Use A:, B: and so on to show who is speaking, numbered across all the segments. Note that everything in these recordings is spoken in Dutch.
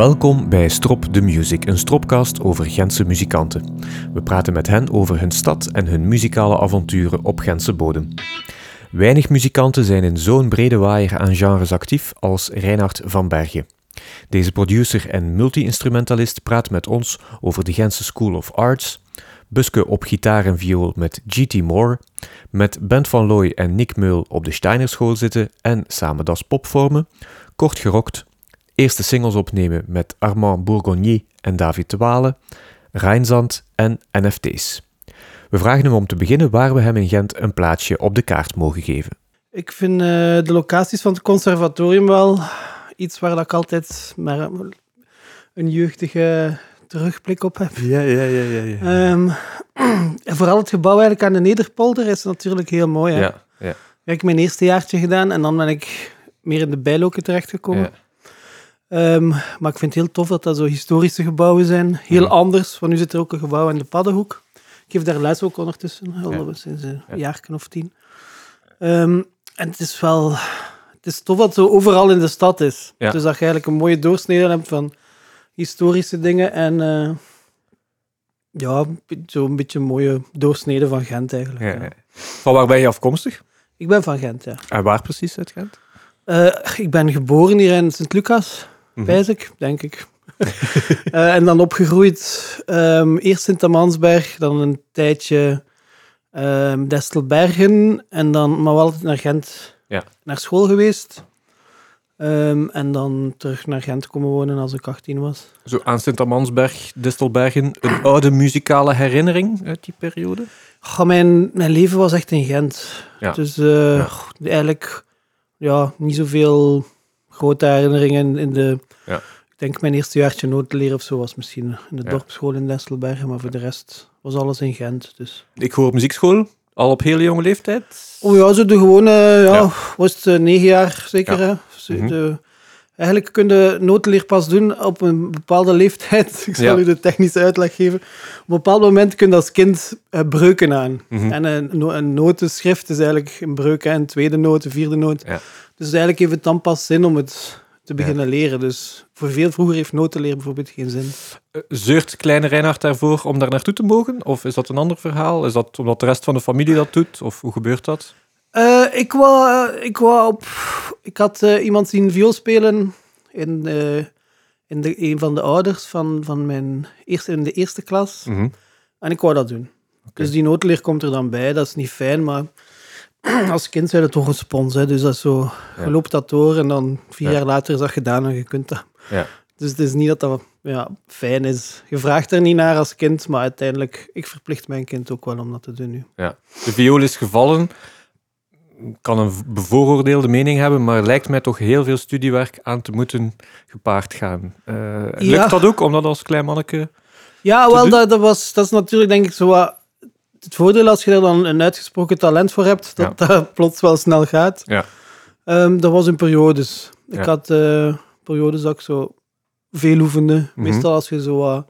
A: Welkom bij Strop the Music, een stropcast over Gentse muzikanten. We praten met hen over hun stad en hun muzikale avonturen op Gentse bodem. Weinig muzikanten zijn in zo'n brede waaier aan genres actief als Reinhard van Bergen. Deze producer en multi-instrumentalist praat met ons over de Gentse School of Arts, Buske op gitaar en viool met G.T. Moore, met Bent van Looy en Nick Meul op de Steinerschool zitten en samen das pop vormen, kort gerokt, eerste singles opnemen met Armand Bourgonnier en David de Wale, Rijnzand en NFT's. We vragen hem om te beginnen waar we hem in Gent een plaatsje op de kaart mogen geven.
B: Ik vind eh, de locaties van het conservatorium wel iets waar ik altijd maar een jeugdige terugblik op heb.
A: Ja, ja, ja. ja, ja.
B: Ehm, en vooral het gebouw eigenlijk aan de Nederpolder is natuurlijk heel mooi. Hè?
A: ja, ja.
B: Ik heb mijn eerste jaartje gedaan en dan ben ik meer in de bijloken terechtgekomen.
A: Ja.
B: Ehm, maar ik vind het heel tof dat dat zo historische gebouwen zijn. Heel anders, want nu zit er ook een gebouw in de Paddenhoek. Ik geef daar les ook ondertussen, al
A: Ja.
B: sinds een
A: Ja.
B: jaar of tien. Ehm, en het is wel... Het is tof dat het zo overal in de stad is. Dus dat je eigenlijk een mooie doorsnede hebt van historische dingen en... eh, ja, zo'n beetje een mooie doorsnede van Gent eigenlijk.
A: Van waar ben je afkomstig?
B: Ik ben van Gent, ja.
A: En waar precies uit Gent?
B: Eh, ik ben geboren hier in Sint-Lucas, Ik, denk ik. Eh, en dan opgegroeid, ehm, eerst Sint-Amansberg, dan een tijdje ehm Destelbergen, en dan, maar wel altijd naar Gent
A: Ja.
B: naar school geweest. Ehm, en dan terug naar Gent komen wonen als ik 18 was.
A: Zo aan Sint-Amansberg, Distelbergen, een oude muzikale herinnering uit die periode?
B: Goh, mijn, mijn leven was echt in Gent.
A: Ja.
B: Dus eh,
A: Ja.
B: eigenlijk ja, niet zoveel grote herinneringen in de...
A: Ja.
B: Ik denk mijn eerste jaartje notenleren of zo was misschien in de
A: Ja.
B: dorpsschool in Destelbergen, maar voor de rest was alles in Gent. Dus.
A: Ik hoor muziekschool, al op hele jonge leeftijd.
B: Oh ja, zo de gewone, ja,
A: Ja.
B: was het eh, negen jaar zeker. Hè? Zo
A: Mhm.
B: de, eigenlijk kun je notenleer pas doen op een bepaalde leeftijd. Ik zal
A: Ja.
B: u de technische uitleg geven. Op een bepaald moment kun je als kind eh, breuken aan.
A: Mhm.
B: En een, no- een notenschrift is eigenlijk een breuk, hè, een tweede noot, een vierde noot.
A: Ja.
B: Dus eigenlijk heeft het dan pas zin om het te beginnen leren. Dus voor veel vroeger heeft notenleer bijvoorbeeld geen zin.
A: Eh, Zeurt kleine Reinhard daarvoor om daar naartoe te mogen? Of is dat een ander verhaal? Is dat omdat de rest van de familie dat doet? Of hoe gebeurt dat?
B: Eh, ik, wou, ik, wou op, ik had eh, iemand zien viool spelen in, eh, in de, een van de ouders van, van mijn eerste, in de eerste klas.
A: Mhm.
B: En ik wou dat doen. Dus die notenleer komt er dan bij. Dat is niet fijn, maar als kind zijn het toch een spons. Hè? Dus dat is zo,
A: Ja.
B: je loopt dat door en dan vier
A: Ja.
B: jaar later is dat gedaan en je kunt dat.
A: Ja.
B: Dus het is niet dat dat ja, fijn is. Je vraagt er niet naar als kind, maar uiteindelijk, ik verplicht mijn kind ook wel om dat te doen nu.
A: Ja. De viool is gevallen. Kan een bevooroordeelde mening hebben, maar lijkt mij toch heel veel studiewerk aan te moeten gepaard gaan. Eh, lukt dat ook, om dat als klein manneke...
B: Ja, wel,
A: doen?
B: dat, dat, was, dat is natuurlijk denk ik zo wat het voordeel als je er dan een uitgesproken talent voor hebt, dat dat plots wel snel gaat.
A: Ja.
B: Ehm, dat was in periodes. Ik
A: Ja.
B: had eh, periodes dat ik zo veel oefende.
A: Mhm.
B: Meestal als je zo wat,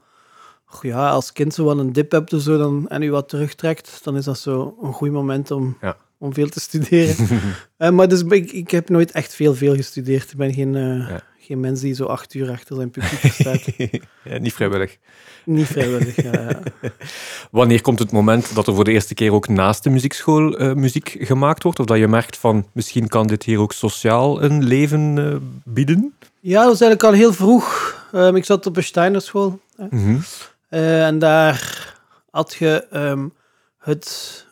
B: ja, als kind zo wel een dip hebt of zo, dan, en je wat terugtrekt, dan is dat zo een goed moment om,
A: Ja.
B: om veel te studeren. Eh, maar dus, ik, ik heb nooit echt veel, veel gestudeerd. Ik ben geen, eh,
A: Ja.
B: Geen mens die zo acht uur achter zijn pupitre staat.
A: ja, niet vrijwillig.
B: Niet vrijwillig, ja, ja.
A: Wanneer komt het moment dat er voor de eerste keer ook naast de muziekschool eh, muziek gemaakt wordt? Of dat je merkt van, misschien kan dit hier ook sociaal een leven eh, bieden?
B: Ja, dat was eigenlijk al heel vroeg. Ehm, ik zat op een Steinerschool.
A: Mhm.
B: Eh, en daar had je ehm, het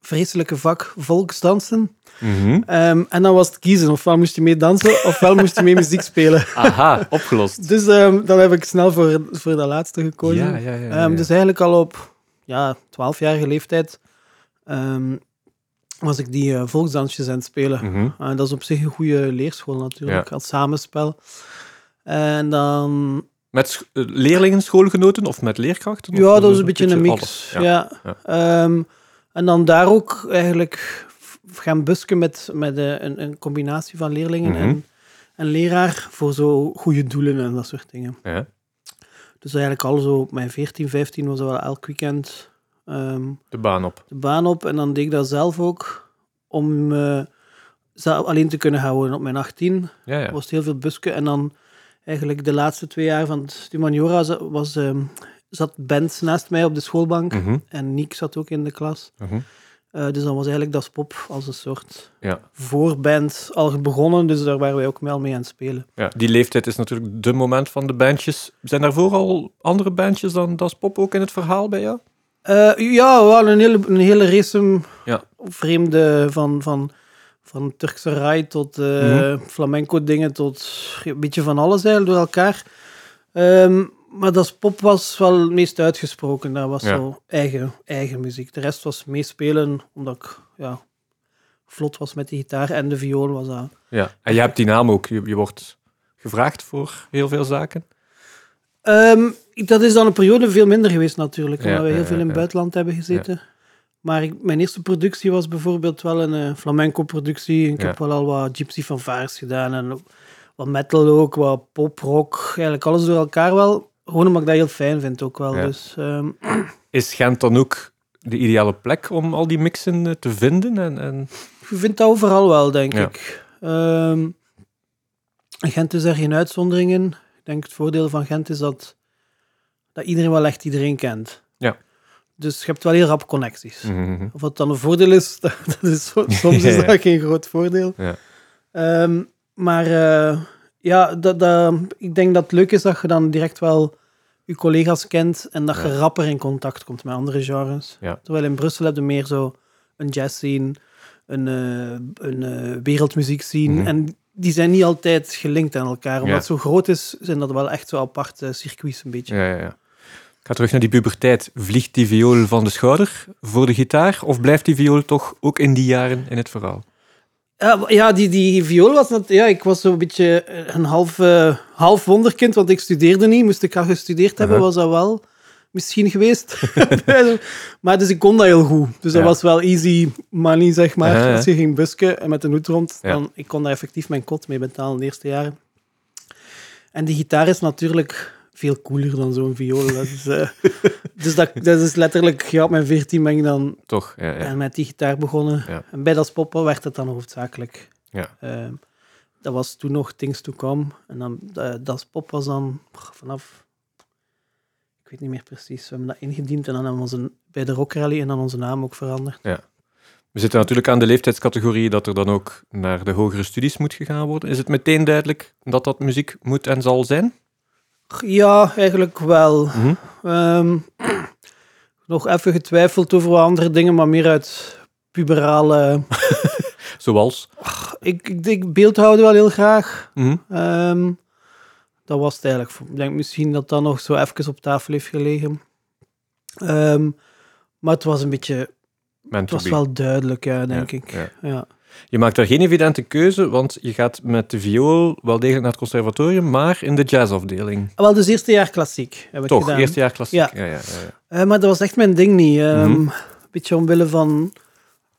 B: vreselijke vak volksdansen.
A: Mhm.
B: Ehm, en dan was het kiezen. Ofwel moest je mee dansen, ofwel moest je mee muziek spelen.
A: Aha, opgelost.
B: Dus ehm, dan heb ik snel voor, voor dat laatste gekozen.
A: Ja, ja, ja. ja,
B: Ehm,
A: ja.
B: dus eigenlijk al op ja, 12-jarige leeftijd was ik die eh, volksdansjes aan het spelen.
A: Mhm.
B: Uh, dat is op zich een goede leerschool natuurlijk, als samenspel. En dan,
A: Met eh, leerlingen, schoolgenoten of met leerkrachten? Of
B: ja, dat was
A: is
B: een beetje een mix.
A: alles?
B: Ja. En dan daar ook eigenlijk gaan busken met, met eh, een, een combinatie van leerlingen
A: Mhm.
B: en, en leraar voor zo goede doelen en dat soort dingen.
A: Ja.
B: Dus eigenlijk al zo op mijn 14, 15 was dat wel elk weekend ehm,
A: De baan op.
B: de baan op. En dan deed ik dat zelf ook om eh, zelf alleen te kunnen houden op mijn 18.
A: Ja, ja.
B: was het heel veel busken. En dan eigenlijk de laatste twee jaar van humaniora was, ehm, zat band naast mij op de schoolbank.
A: Mhm,
B: En Niek zat ook in de klas.
A: mhm.
B: Eh, dus dan was eigenlijk Das Pop als een soort
A: Ja.
B: voorband al begonnen. Dus daar waren wij ook wel mee aan het spelen.
A: Ja, die leeftijd is natuurlijk de moment van de bandjes. Zijn daarvoor al andere bandjes dan Das Pop ook in het verhaal bij jou?
B: Eh, ja, wel een hele, een hele race
A: Ja.
B: vreemde van, van, van Turkse rai tot eh,
A: Mhm.
B: flamenco dingen tot een beetje van alles eigenlijk door elkaar. Ehm, maar dat pop was wel het meest uitgesproken. Dat was
A: Ja.
B: zo eigen, eigen muziek. De rest was meespelen, omdat ik ja, vlot was met de gitaar en de viool was dat.
A: Ja. En je hebt die naam ook. Je, je wordt gevraagd voor heel veel zaken.
B: Ehm, dat is dan een periode veel minder geweest natuurlijk,
A: Ja,
B: omdat we heel
A: ja,
B: veel
A: ja,
B: in het
A: ja.
B: buitenland hebben gezeten. Maar ik, mijn eerste productie was bijvoorbeeld wel een eh, flamenco-productie. Ik
A: Ja.
B: heb wel al wat Gypsy van Vaars gedaan en wat metal ook, wat pop, rock, eigenlijk alles door elkaar wel. Gewoon omdat ik dat heel fijn vind ook wel.
A: Ja.
B: Dus, ehm,
A: Is Gent dan ook de ideale plek om al die mixen eh, te vinden? En, en...
B: je vindt dat overal wel, denk
A: Ja.
B: ik. Ehm, Gent is er geen uitzondering in. Ik denk het voordeel van Gent is dat, dat iedereen wel echt iedereen kent.
A: Ja.
B: Dus je hebt wel heel rap connecties.
A: Mhm.
B: Of wat dan een voordeel is, dat, dat is soms is
A: ja.
B: dat geen groot voordeel.
A: Ja.
B: Ehm, maar eh, ja, dat, dat, ik denk dat het leuk is dat je dan direct wel je collega's kent en dat je
A: Ja.
B: rapper in contact komt met andere genres.
A: Ja.
B: Terwijl in Brussel heb je meer zo een jazz scene, een, eh, een eh, wereldmuziek scene.
A: Mhm.
B: En die zijn niet altijd gelinkt aan elkaar. Omdat
A: Ja.
B: het zo groot is, zijn dat wel echt zo aparte circuits een beetje.
A: Ja, ja, ja. Ik ga terug naar die puberteit. Vliegt die viool van de schouder voor de gitaar? Of blijft die viool toch ook in die jaren in het verhaal?
B: Ja, ja die, die viool was... Dat, ja, ik was zo'n beetje een half, eh, half wonderkind, want ik studeerde niet. Moest ik al gestudeerd hebben, was dat wel misschien geweest. maar dus ik kon dat heel goed. Dus dat was wel easy money, zeg maar. Als je ging busken en met een hoed rond,
A: Ja.
B: dan ik kon daar effectief mijn kot mee betalen de eerste jaren. En die gitaar is natuurlijk veel cooler dan zo'n viool. Dat is, eh, dus dat, dat is letterlijk... Ja, op mijn 14 ben ik dan
A: Toch? Ja, ja.
B: en met die gitaar begonnen.
A: Ja.
B: En bij dat poppen werd het dan hoofdzakelijk.
A: Ja.
B: Ehm, dat was toen nog Things to Come. En dan eh, dat pop was dan vanaf. Ik weet niet meer precies. We hebben dat ingediend en dan hebben we onze, bij de Rock Rally en dan onze naam ook veranderd.
A: We zitten natuurlijk aan de leeftijdscategorie dat er dan ook naar de hogere studies moet gegaan worden. Is het meteen duidelijk dat dat muziek moet en zal zijn?
B: Ja, eigenlijk wel.
A: Mhm.
B: Ehm, nog even getwijfeld over wat andere dingen, maar meer uit puberale.
A: Zoals?
B: ik, ik, ik beeldhouden wel heel graag.
A: Mhm.
B: Ehm, dat was het eigenlijk. Ik denk misschien dat dat nog zo even op tafel heeft gelegen. Ehm, maar het was een beetje... Het was
A: be.
B: wel duidelijk, ja, denk
A: Ja,
B: ik.
A: ja.
B: Ja.
A: Je maakt daar geen evidente keuze, want je gaat met de viool wel degelijk naar het conservatorium, maar in de jazzafdeling.
B: Wel, dus eerste jaar klassiek heb ik
A: Toch,
B: gedaan.
A: eerste jaar klassiek.
B: Ja.
A: Ja, ja, ja, ja.
B: Eh, maar dat was echt mijn ding niet. Ehm,
A: Mhm.
B: Een beetje omwille van...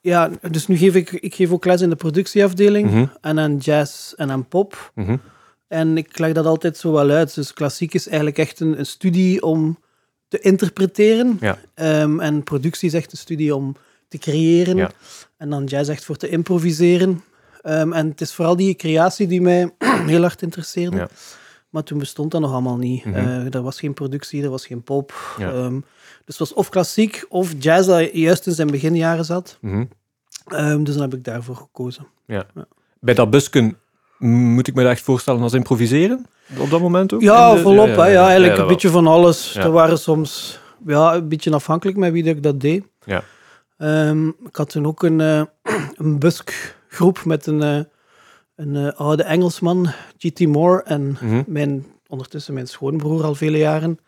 B: Ja, dus nu geef ik, ik geef ook les in de productieafdeling.
A: Mhm,
B: En aan jazz en aan pop.
A: mhm.
B: En ik leg dat altijd zo wel uit. Dus klassiek is eigenlijk echt een, een studie om te interpreteren.
A: Ja.
B: Ehm, en productie is echt een studie om te creëren.
A: Ja.
B: En dan jazz echt voor te improviseren. Ehm, en het is vooral die creatie die mij heel hard interesseerde.
A: Ja.
B: Maar toen bestond dat nog allemaal niet.
A: Mhm.
B: Eh, er was geen productie, er was geen pop.
A: Ja.
B: Ehm, dus het was of klassiek of jazz dat juist in zijn beginjaren zat.
A: Mhm.
B: Ehm, dus dan heb ik daarvoor gekozen.
A: Bij dat busken moet ik me dat echt voorstellen als improviseren? Op dat moment ook?
B: Ja,
A: de-
B: volop. Ja, eigenlijk een beetje van alles.
A: Ja.
B: Er waren soms ja, een beetje afhankelijk met wie dat ik dat deed.
A: Ja.
B: Ehm, ik had toen ook een, eh een buskgroep met een, eh, een eh, oude Engelsman, G.T. Moore, en.
A: Mhm.
B: mijn, ondertussen mijn schoonbroer al vele jaren,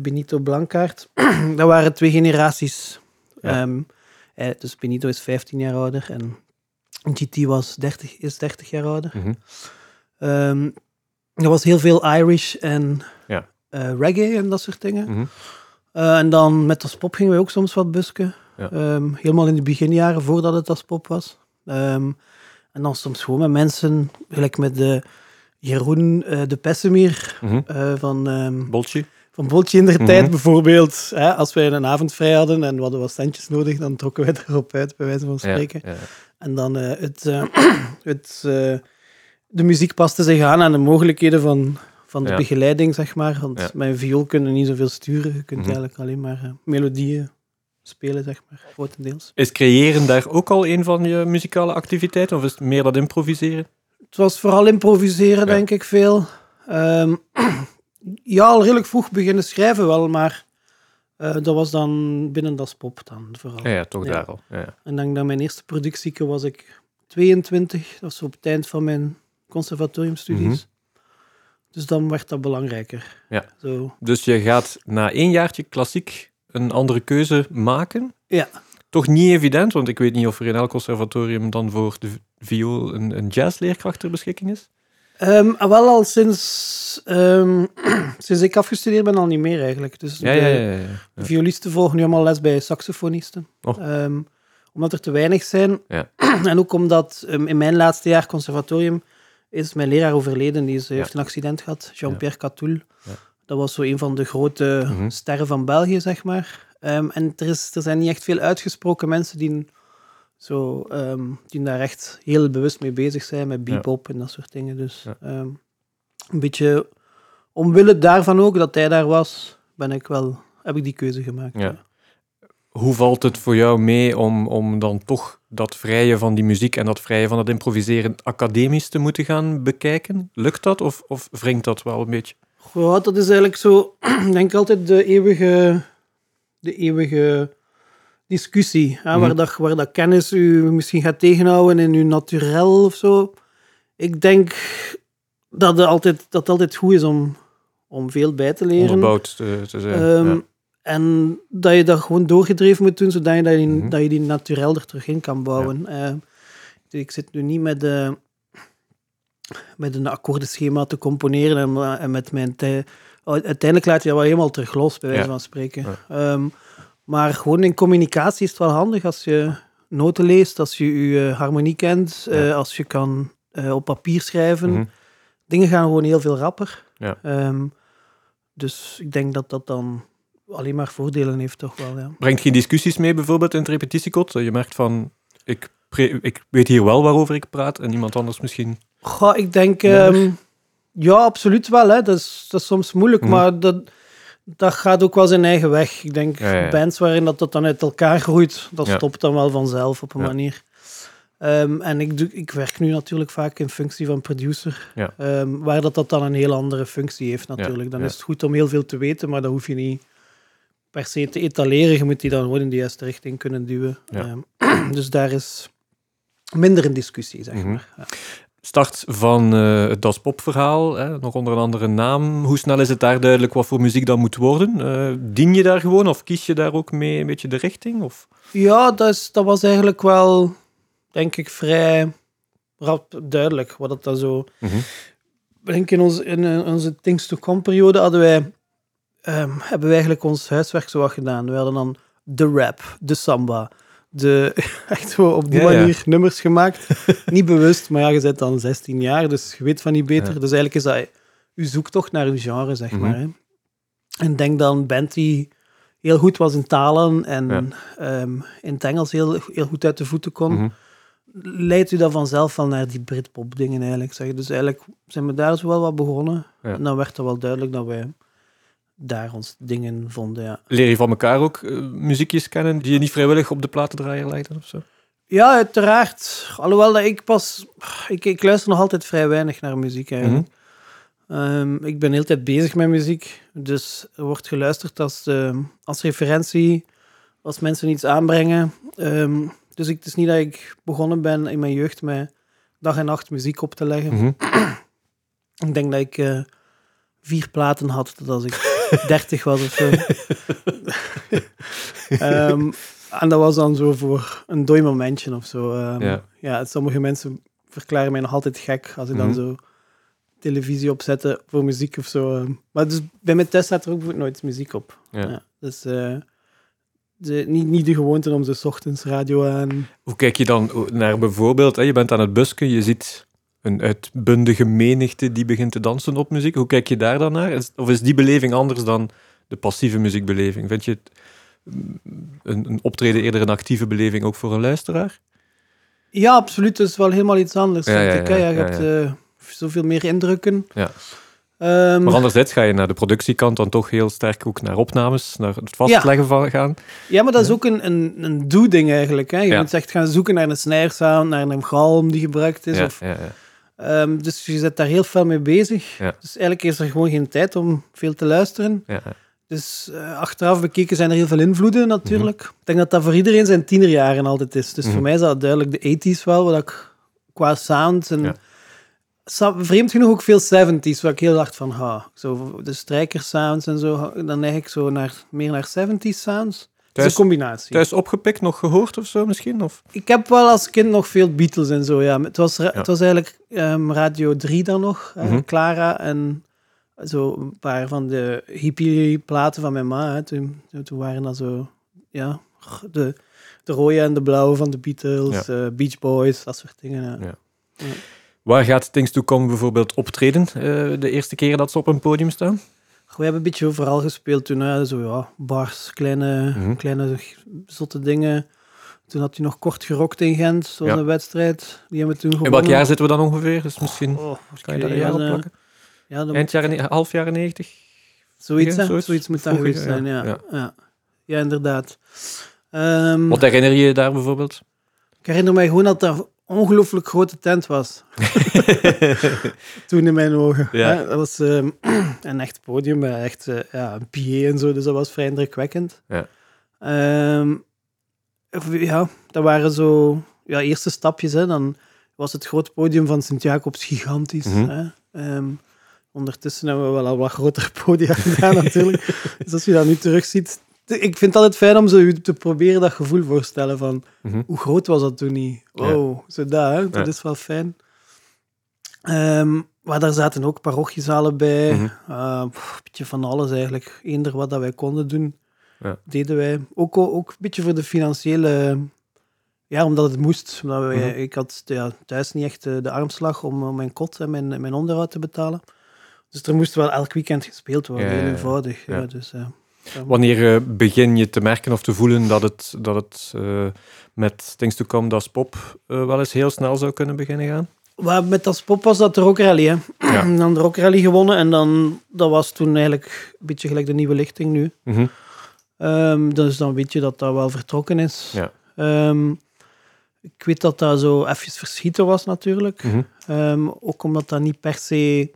B: Benito Blankaart. dat waren twee generaties.
A: Ja.
B: Eh, dus Benito is 15 jaar ouder en GT was 30, is 30 jaar ouder. Ehm, er was heel veel Irish en
A: Ja.
B: reggae en dat soort dingen.
A: Mhm.
B: En dan met als pop gingen we ook soms wat busken.
A: Ja.
B: Ehm, helemaal in de beginjaren, voordat het als pop was. Ehm, en dan soms gewoon met mensen, gelijk met de Jeroen eh, de Pessemir
A: Mhm.
B: eh, van, ehm
A: Boltje?
B: van Boltje in der
A: Mhm.
B: tijd bijvoorbeeld. Hè, als wij een avond vrij hadden en we hadden wat centjes nodig, dan trokken wij erop uit, bij wijze van spreken.
A: ja.
B: En dan eh, het, het, de muziek paste zich aan aan de mogelijkheden van, van de
A: Ja.
B: begeleiding, zeg maar. Want
A: Ja.
B: met een viool kunnen niet zoveel sturen. Je kunt
A: Mhm.
B: eigenlijk alleen maar melodieën spelen, zeg maar, grotendeels.
A: Is creëren daar ook al een van je muzikale activiteiten? Of is het meer dat improviseren?
B: Het was vooral improviseren,
A: Ja.
B: denk ik, veel. Ehm, ja, al redelijk vroeg beginnen schrijven wel, maar eh, dat was dan binnen das pop dan vooral.
A: Ja, ja toch
B: Ja.
A: daar al.
B: En dan, dan mijn eerste productieke was ik 22. Dat was op het eind van mijn conservatoriumstudies. Dus dan werd dat belangrijker.
A: Mhm. Ja.
B: Zo.
A: Dus je gaat na één jaartje klassiek een andere keuze maken?
B: Ja.
A: Toch niet evident, want ik weet niet of er in elk conservatorium dan voor de viool een, een jazzleerkracht ter beschikking is.
B: Ehm, ah, wel al sinds, ehm, sinds ik afgestudeerd ben, al niet meer eigenlijk. Dus
A: Ja,
B: de,
A: ja, ja.
B: de violisten volgen nu allemaal les bij saxofonisten.
A: Oh.
B: Ehm, omdat er te weinig zijn.
A: Ja.
B: en ook omdat in mijn laatste jaar conservatorium is mijn leraar overleden. Die is, heeft een accident gehad, Jean-Pierre Catoul. Dat was zo een van de grote
A: Mhm.
B: sterren van België, zeg maar. Ehm, en er, is, er zijn niet echt veel uitgesproken mensen die, zo, ehm, die daar echt heel bewust mee bezig zijn, met bebop en dat soort dingen. Dus
A: Ja.
B: ehm, een beetje omwille daarvan ook, dat hij daar was, ben ik wel, heb ik die keuze gemaakt.
A: Ja. Hoe valt het voor jou mee om, om dan toch dat vrije van die muziek en dat vrije van het improviseren academisch te moeten gaan bekijken? Lukt dat of, of wringt dat wel een beetje?
B: Goh, dat is eigenlijk zo, ik denk altijd de eeuwige, de eeuwige discussie. Hè,
A: Mhm.
B: waar, dat, waar dat kennis u misschien gaat tegenhouden in uw naturel of zo. Ik denk dat het altijd, dat altijd goed is om, om veel bij te leren.
A: Onderbouwd te, te zijn.
B: Ehm,
A: ja.
B: En dat je dat gewoon doorgedreven moet doen, zodat je, dat je,
A: Mhm.
B: dat je die naturel er terug in kan bouwen. Ehm, ik zit nu niet met, de, met een akkoordenschema te componeren en, en met mijn tijd. Uiteindelijk laat je dat wel helemaal terug los, bij wijze van spreken.
A: Ja.
B: Ehm, maar gewoon in communicatie is het wel handig als je noten leest, als je je eh, harmonie kent,
A: Ja.
B: eh, als je kan eh, op papier schrijven.
A: Mhm.
B: Dingen gaan gewoon heel veel rapper.
A: Ja.
B: Ehm, dus ik denk dat dat dan alleen maar voordelen heeft, toch wel. Ja.
A: Brengt geen discussies mee, bijvoorbeeld in het repetitiekot? Dat je merkt van, ik, ik weet hier wel waarover ik praat en iemand anders misschien...
B: Goh, ik denk, ehm, ja, absoluut wel. Hè. Dat, is, dat is soms moeilijk,
A: Mhm.
B: maar dat, dat gaat ook wel zijn eigen weg. Ik denk,
A: Ja, ja, ja.
B: bands waarin dat, dat dan uit elkaar groeit, dat
A: Ja.
B: stopt dan wel vanzelf op een manier. Ehm, en ik, doe, ik werk nu natuurlijk vaak in functie van producer, ehm, waar dat, dat dan een heel andere functie heeft natuurlijk. Dan is het goed om heel veel te weten, maar dat hoef je niet per se te etaleren. Je moet die dan gewoon in de juiste richting kunnen duwen. Dus daar is minder een discussie, zeg
A: Mhm.
B: maar. Ja.
A: Start van eh, het Das Pop verhaal, hè, nog onder een andere naam. Hoe snel is het daar duidelijk wat voor muziek dat moet worden? Eh, dien je daar gewoon of kies je daar ook mee een beetje de richting? Of?
B: Ja, dat, is, dat was eigenlijk wel, denk ik, vrij rap duidelijk wat het dan zo. Ik denk in, ons, in eh, onze Things to Come periode hadden wij, ehm, hebben wij eigenlijk ons huiswerk zo wat gedaan. We hadden dan de rap, de samba, de, echt zo op die
A: Ja, ja.
B: manier nummers gemaakt. niet bewust, maar ja, je bent dan 16 jaar, dus je weet van niet beter.
A: Ja.
B: Dus eigenlijk is dat uw zoektocht naar uw genre, zeg
A: Mhm.
B: maar. Hè. En denk dan band die heel goed was in talen en ehm, in het Engels heel, heel goed uit de voeten kon,
A: Mhm.
B: leidt u dan vanzelf wel naar die Britpop dingen eigenlijk. Zeg. Dus eigenlijk zijn we daar zo wel wat begonnen. En dan werd het wel duidelijk dat wij daar ons dingen vonden, ja.
A: Leer je van elkaar ook eh, muziekjes kennen die je niet vrijwillig op de platendraaier legde of zo?
B: Ja, uiteraard. Alhoewel dat ik pas... Ik, ik luister nog altijd vrij weinig naar muziek eigenlijk. Ehm, ik ben heel tijd bezig met muziek. Dus er wordt geluisterd als, ehm, als referentie, als mensen iets aanbrengen. Ehm, dus ik, het is niet dat ik begonnen ben in mijn jeugd met dag en nacht muziek op te leggen.
A: Mhm.
B: Ik denk dat ik eh, vier platen had tot als ik dertig was of zo. Ehm, en dat was dan zo voor een dooi momentje of zo. Ehm,
A: Ja.
B: ja, sommige mensen verklaren mij nog altijd gek als ik dan
A: Mhm.
B: zo televisie opzette voor muziek of zo. ehm. Maar dus bij mijn test staat er ook nooit muziek op.
A: Ja.
B: dus eh, de, niet, niet de gewoonte om 's ochtends radio aan...
A: Hoe kijk je dan naar bijvoorbeeld, hè, je bent aan het busken, je ziet een uitbundige menigte die begint te dansen op muziek. Hoe kijk je daar dan naar? Is- Of is die beleving anders dan de passieve muziekbeleving? Vind je het, mm, een, een optreden eerder een actieve beleving ook voor een luisteraar?
B: Ja, absoluut. Het is wel helemaal iets anders.
A: Ja,
B: vind
A: ja,
B: ik, hè.
A: ja,
B: Ja, je hebt eh, zoveel meer indrukken.
A: Ja.
B: Ehm,
A: Maar anderzijds ga je naar de productiekant dan toch heel sterk ook naar opnames, naar het vastleggen van gaan.
B: ja, maar dat is ook een, een, een doe-ding eigenlijk. Hè. Je
A: Ja.
B: moet echt gaan zoeken naar een snare-sound, naar een galm die gebruikt is.
A: Ja,
B: Of, ehm, dus je zit daar heel veel mee bezig.
A: Ja.
B: Dus eigenlijk is er gewoon geen tijd om veel te luisteren.
A: ja.
B: Dus eh, achteraf bekeken zijn er heel veel invloeden natuurlijk.
A: Mhm.
B: Ik denk dat dat voor iedereen zijn tienerjaren altijd is. Dus
A: Mhm.
B: voor mij is dat duidelijk de 80s wel, wat ik qua sound en
A: Ja.
B: vreemd genoeg ook veel 70s, waar ik heel hard van hou. Zo de strijkersounds en zo, dan neig ik zo naar, meer naar 70s sounds. Het is
A: Thuis-
B: een combinatie.
A: Thuis opgepikt, nog gehoord of zo misschien? Of?
B: Ik heb wel als kind nog veel Beatles en zo, ja. Het was,
A: Ja.
B: het was eigenlijk ehm, Radio 3 dan nog, eh,
A: Mhm.
B: Clara en zo een paar van de hippie-platen van mijn ma. Hè. Toen, toen waren dat zo, ja, de, de rode en de blauwe van de Beatles, eh, Beach Boys, dat soort dingen. Ja.
A: Ja. Waar gaat Things to Come bijvoorbeeld optreden eh, de eerste keer dat ze op een podium staan?
B: We hebben een beetje overal gespeeld toen, hè. zo ja, bars, kleine,
A: Mhm.
B: kleine zotte dingen. Toen had hij nog kort gerokt in Gent, zo'n
A: Ja.
B: wedstrijd. Die hebben we toen
A: In
B: gewonnen.
A: welk jaar zitten we dan ongeveer? Dus misschien
B: Oh,
A: kan je daar een jaar op plakken.
B: Ja, dan
A: Eind jaren, half jaren negentig?
B: Zoiets,
A: Ja,
B: hè?
A: zoiets.
B: zoiets, moet dat geweest zijn, ja.
A: ja.
B: Ja, ja. inderdaad. Ehm,
A: Wat herinner je je daar bijvoorbeeld?
B: ik herinner mij gewoon dat een ongelooflijk grote tent was. Toen in mijn ogen.
A: Ja.
B: Hè? Dat was ehm, een echt podium met echt eh, ja, een PA en zo, dus dat was vrij indrukwekkend.
A: Ja.
B: Ehm, ja, dat waren zo ja, eerste stapjes. Hè. Dan was het grote podium van Sint-Jacobs gigantisch.
A: Mhm.
B: hè. Ehm, ondertussen hebben we wel al wat grotere podia gedaan natuurlijk. dus als je dat nu terugziet... Ik vind het altijd fijn om zo te proberen dat gevoel voorstellen van
A: Mhm.
B: hoe groot was dat toen niet? Wow, zo dat, hè? dat
A: Ja.
B: is wel fijn. Ehm, maar daar zaten ook parochiezalen bij.
A: Mhm.
B: Eh, een beetje van alles eigenlijk. Eender wat dat wij konden doen,
A: Ja.
B: deden wij. Ook, ook een beetje voor de financiële... Ja, omdat het moest. Omdat wij,
A: Mhm.
B: Ik had ja, thuis niet echt de, de armslag om om mijn kot en mijn, mijn onderhoud te betalen. Dus er moest wel elk weekend gespeeld worden, heel eenvoudig. Ja.
A: Ja.
B: dus, eh,
A: Wanneer eh, begin je te merken of te voelen dat het, dat het eh, met Things to Come, Das Pop, eh, wel eens heel snel zou kunnen beginnen gaan?
B: Maar met dat pop was dat de Rock Rally, hè.
A: Ja.
B: dan de Rock Rally gewonnen en dan, dat was toen eigenlijk een beetje gelijk de nieuwe lichting nu.
A: Mhm.
B: Ehm, dus dan weet je dat dat wel vertrokken is.
A: Ja.
B: Ehm, ik weet dat dat zo even verschieten was natuurlijk.
A: Mhm.
B: Ehm, ook omdat dat niet per se,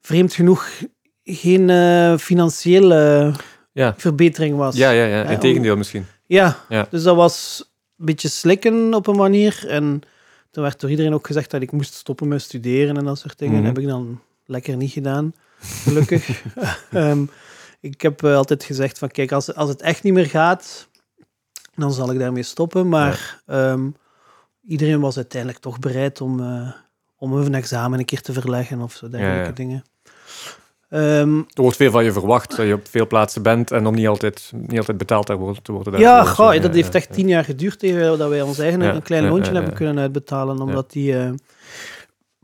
B: vreemd genoeg, geen eh, financiële
A: Ja.
B: verbetering was.
A: Ja, ja, ja.
B: Ja,
A: Integendeel misschien.
B: Ja,
A: Ja.
B: dus dat was een beetje slikken op een manier. En toen werd door iedereen ook gezegd dat ik moest stoppen met studeren en dat soort dingen.
A: Mhm.
B: Dat heb ik dan lekker niet gedaan, gelukkig. Ehm, ik heb eh, altijd gezegd van, kijk, als, als het echt niet meer gaat, dan zal ik daarmee stoppen. Maar ehm, iedereen was uiteindelijk toch bereid om, eh, om een examen een keer te verleggen of zo, dergelijke
A: Ja, ja.
B: dingen. Ehm,
A: Er wordt veel van je verwacht, dat je op veel plaatsen bent en om niet altijd, niet altijd betaald te worden.
B: Ja, goh, dat heeft echt tien jaar geduurd tegen dat wij ons eigen een klein loontje hebben kunnen uitbetalen. Omdat die... eh,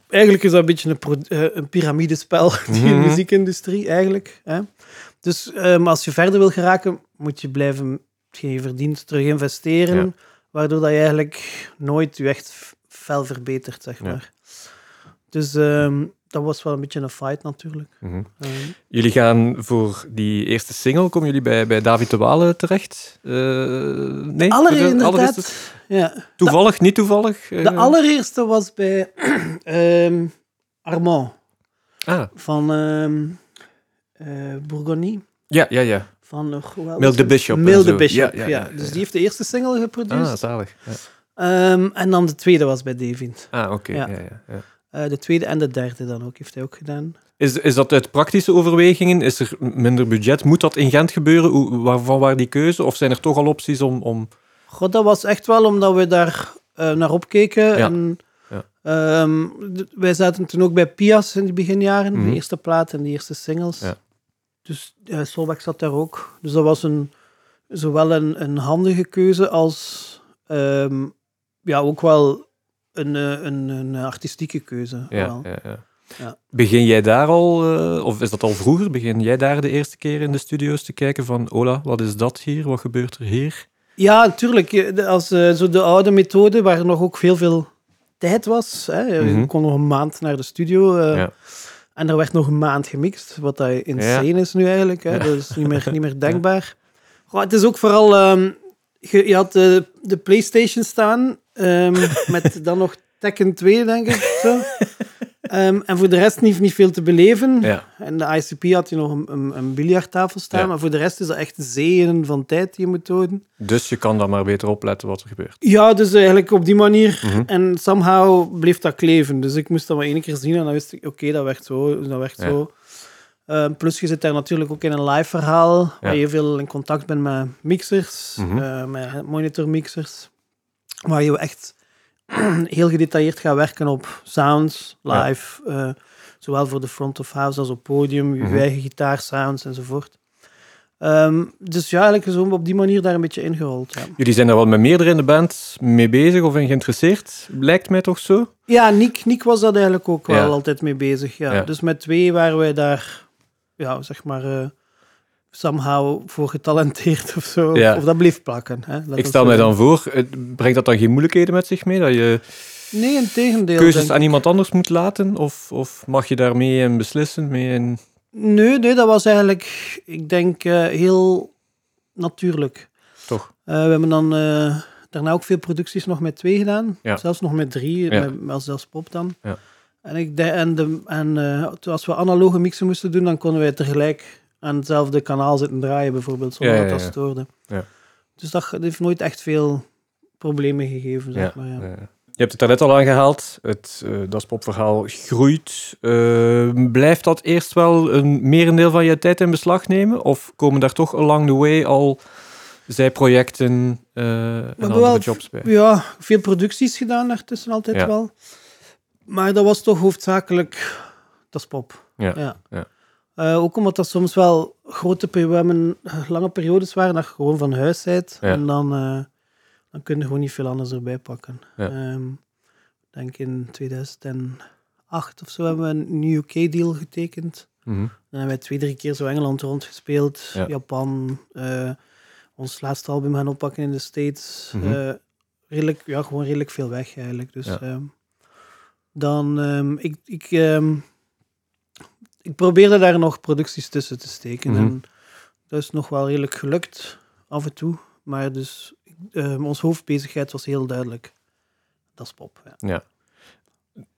B: eigenlijk is dat een beetje een, pro- eh, een piramidespel, die
A: Mhm.
B: muziekindustrie, eigenlijk. Hè? Dus ehm, als je verder wil geraken, moet je blijven hetgeen je verdient terug investeren.
A: Ja.
B: Waardoor dat je eigenlijk nooit je echt fel verbetert, zeg
A: Ja.
B: maar. Dus ehm, dat was wel een beetje een fight, natuurlijk.
A: Mhm.
B: Ehm,
A: Jullie gaan voor die eerste single, komen jullie bij, bij David de Walen terecht? Eh, nee?
B: inderdaad.
A: allereerste-
B: Ja.
A: Toevallig, niet toevallig? eh?
B: De allereerste was bij ehm, Armand
A: Ah,
B: van eh, Bourgogne.
A: ja, ja, ja.
B: Van,
A: Milk the? Bishop
B: Milk the. Bishop,
A: Ja,
B: ja, Dus die heeft de eerste single geproduceerd.
A: Ah, zalig. Ja.
B: En dan de tweede was bij David.
A: Ah, oké.
B: Ja.
A: Ja. Ja,
B: Eh, de tweede en de derde dan ook, heeft hij ook gedaan.
A: Is, is dat uit praktische overwegingen? Is er minder budget? Moet dat in Gent gebeuren? Hoe, waarvan waar die keuze? Of zijn er toch al opties om... om...
B: God, dat was echt wel omdat we daar eh, naar opkeken.
A: Ja.
B: En,
A: Ja.
B: ehm, wij zaten toen ook bij Pias in de beginjaren,
A: Mhm.
B: de eerste plaat en de eerste singles.
A: Ja.
B: Dus ja, zat daar ook. Dus dat was een, zowel een, een handige keuze als ehm, ja, ook wel een, eh, een, een artistieke keuze.
A: Ja, ja, ja.
B: Ja.
A: Begin jij daar al, eh, of is dat al vroeger, begin jij daar de eerste keer in de studio's te kijken van, Ola, wat is dat hier? Wat gebeurt er hier?
B: Ja, natuurlijk. Als eh, zo de oude methode, waar nog ook veel, veel tijd was. Hè.
A: Mhm.
B: Je kon nog een maand naar de studio. eh,
A: Ja.
B: En er werd nog een maand gemixt, wat dat insane is nu eigenlijk. Hè.
A: Ja.
B: Dat is niet meer, niet meer denkbaar. Goh, het is ook vooral... ehm, je, je had de, de Playstation staan, ehm, met dan nog Tekken 2, denk ik. Zo. Ehm, en voor de rest niet, niet veel te beleven.
A: Ja.
B: En de ICP had je nog een, een, een biljarttafel staan,
A: Ja.
B: maar voor de rest is dat echt zeeën van tijd die je moet houden.
A: Dus je kan dan maar beter opletten wat er gebeurt.
B: Ja, dus eigenlijk op die manier.
A: Mhm.
B: En somehow bleef dat kleven. Dus ik moest dat maar één keer zien en dan wist ik, oké, dat werkt zo, dat werkt
A: Ja.
B: zo. Eh, plus je zit daar natuurlijk ook in een live verhaal, waar je veel in contact bent met mixers,
A: Mhm.
B: eh, met monitormixers, waar je echt heel gedetailleerd gaat werken op sounds,
A: Ja.
B: live, eh, zowel voor de front of house als op podium, je
A: Mhm.
B: eigen gitaarsounds enzovoort. Ehm, dus ja, eigenlijk zo op die manier daar een beetje ingerold. Ja.
A: Jullie zijn er wel met meerdere in de band mee bezig of in geïnteresseerd, lijkt mij toch zo?
B: Ja, Nick, Nick was dat eigenlijk ook wel
A: Ja.
B: altijd mee bezig. Ja.
A: Ja.
B: Dus met twee waren wij daar, ja, zeg maar, eh, somehow voor getalenteerd of zo.
A: Ja.
B: Of dat bleef plakken. Hè. Laat
A: Ik stel mij dan voor, het- brengt dat dan geen moeilijkheden met zich mee? Dat je
B: Nee, in tegendeel.
A: keuzes aan
B: ik.
A: iemand anders moet laten? Of, of mag je daarmee in beslissen? Mee in...
B: Nee, nee, dat was eigenlijk, ik denk, eh, heel natuurlijk.
A: Toch?
B: Eh, we hebben dan eh, daarna ook veel producties nog met twee gedaan.
A: Ja.
B: Zelfs nog met drie,
A: Ja.
B: als zelfs pop dan.
A: Ja.
B: En, ik de, en, de, en eh, als we analoge mixen moesten doen, dan konden wij tegelijk aan hetzelfde kanaal zitten draaien, bijvoorbeeld, zonder
A: Ja,
B: dat dat
A: ja.
B: stoorde. Dus dat, dat heeft nooit echt veel problemen gegeven, zeg
A: Ja,
B: maar. Ja.
A: ja. Je hebt het daarnet al aangehaald. Het uh, Das Popverhaal groeit. Uh, blijft dat eerst wel een merendeel van je tijd in beslag nemen? Of komen daar toch along the way al zijprojecten uh, en andere
B: wel,
A: jobs bij?
B: Ja, veel producties gedaan daartussen altijd
A: Ja.
B: wel. Maar dat was toch hoofdzakelijk Das Pop.
A: Ja,
B: Ja.
A: ja.
B: Uh, ook omdat dat soms wel grote peri- we hebben lange periodes waren dat je gewoon van huis bent.
A: Ja.
B: En dan, uh, dan kun je gewoon niet veel anders erbij pakken.
A: Ja.
B: Ehm, denk in 2008 of zo hebben we een nieuw UK-deal getekend.
A: Mhm.
B: Dan hebben wij twee, drie keer zo Engeland rondgespeeld,
A: Ja.
B: Japan. eh, ons laatste album gaan oppakken in de States. Eh, redelijk, ja, gewoon redelijk veel weg eigenlijk. Dus ehm, dan, ehm, ik, ik, ik probeerde daar nog producties tussen te steken.
A: Mhm.
B: En dat is nog wel redelijk gelukt, af en toe. Maar dus, ehm onze hoofdbezigheid was heel duidelijk. Dat is pop, ja.
A: Ja.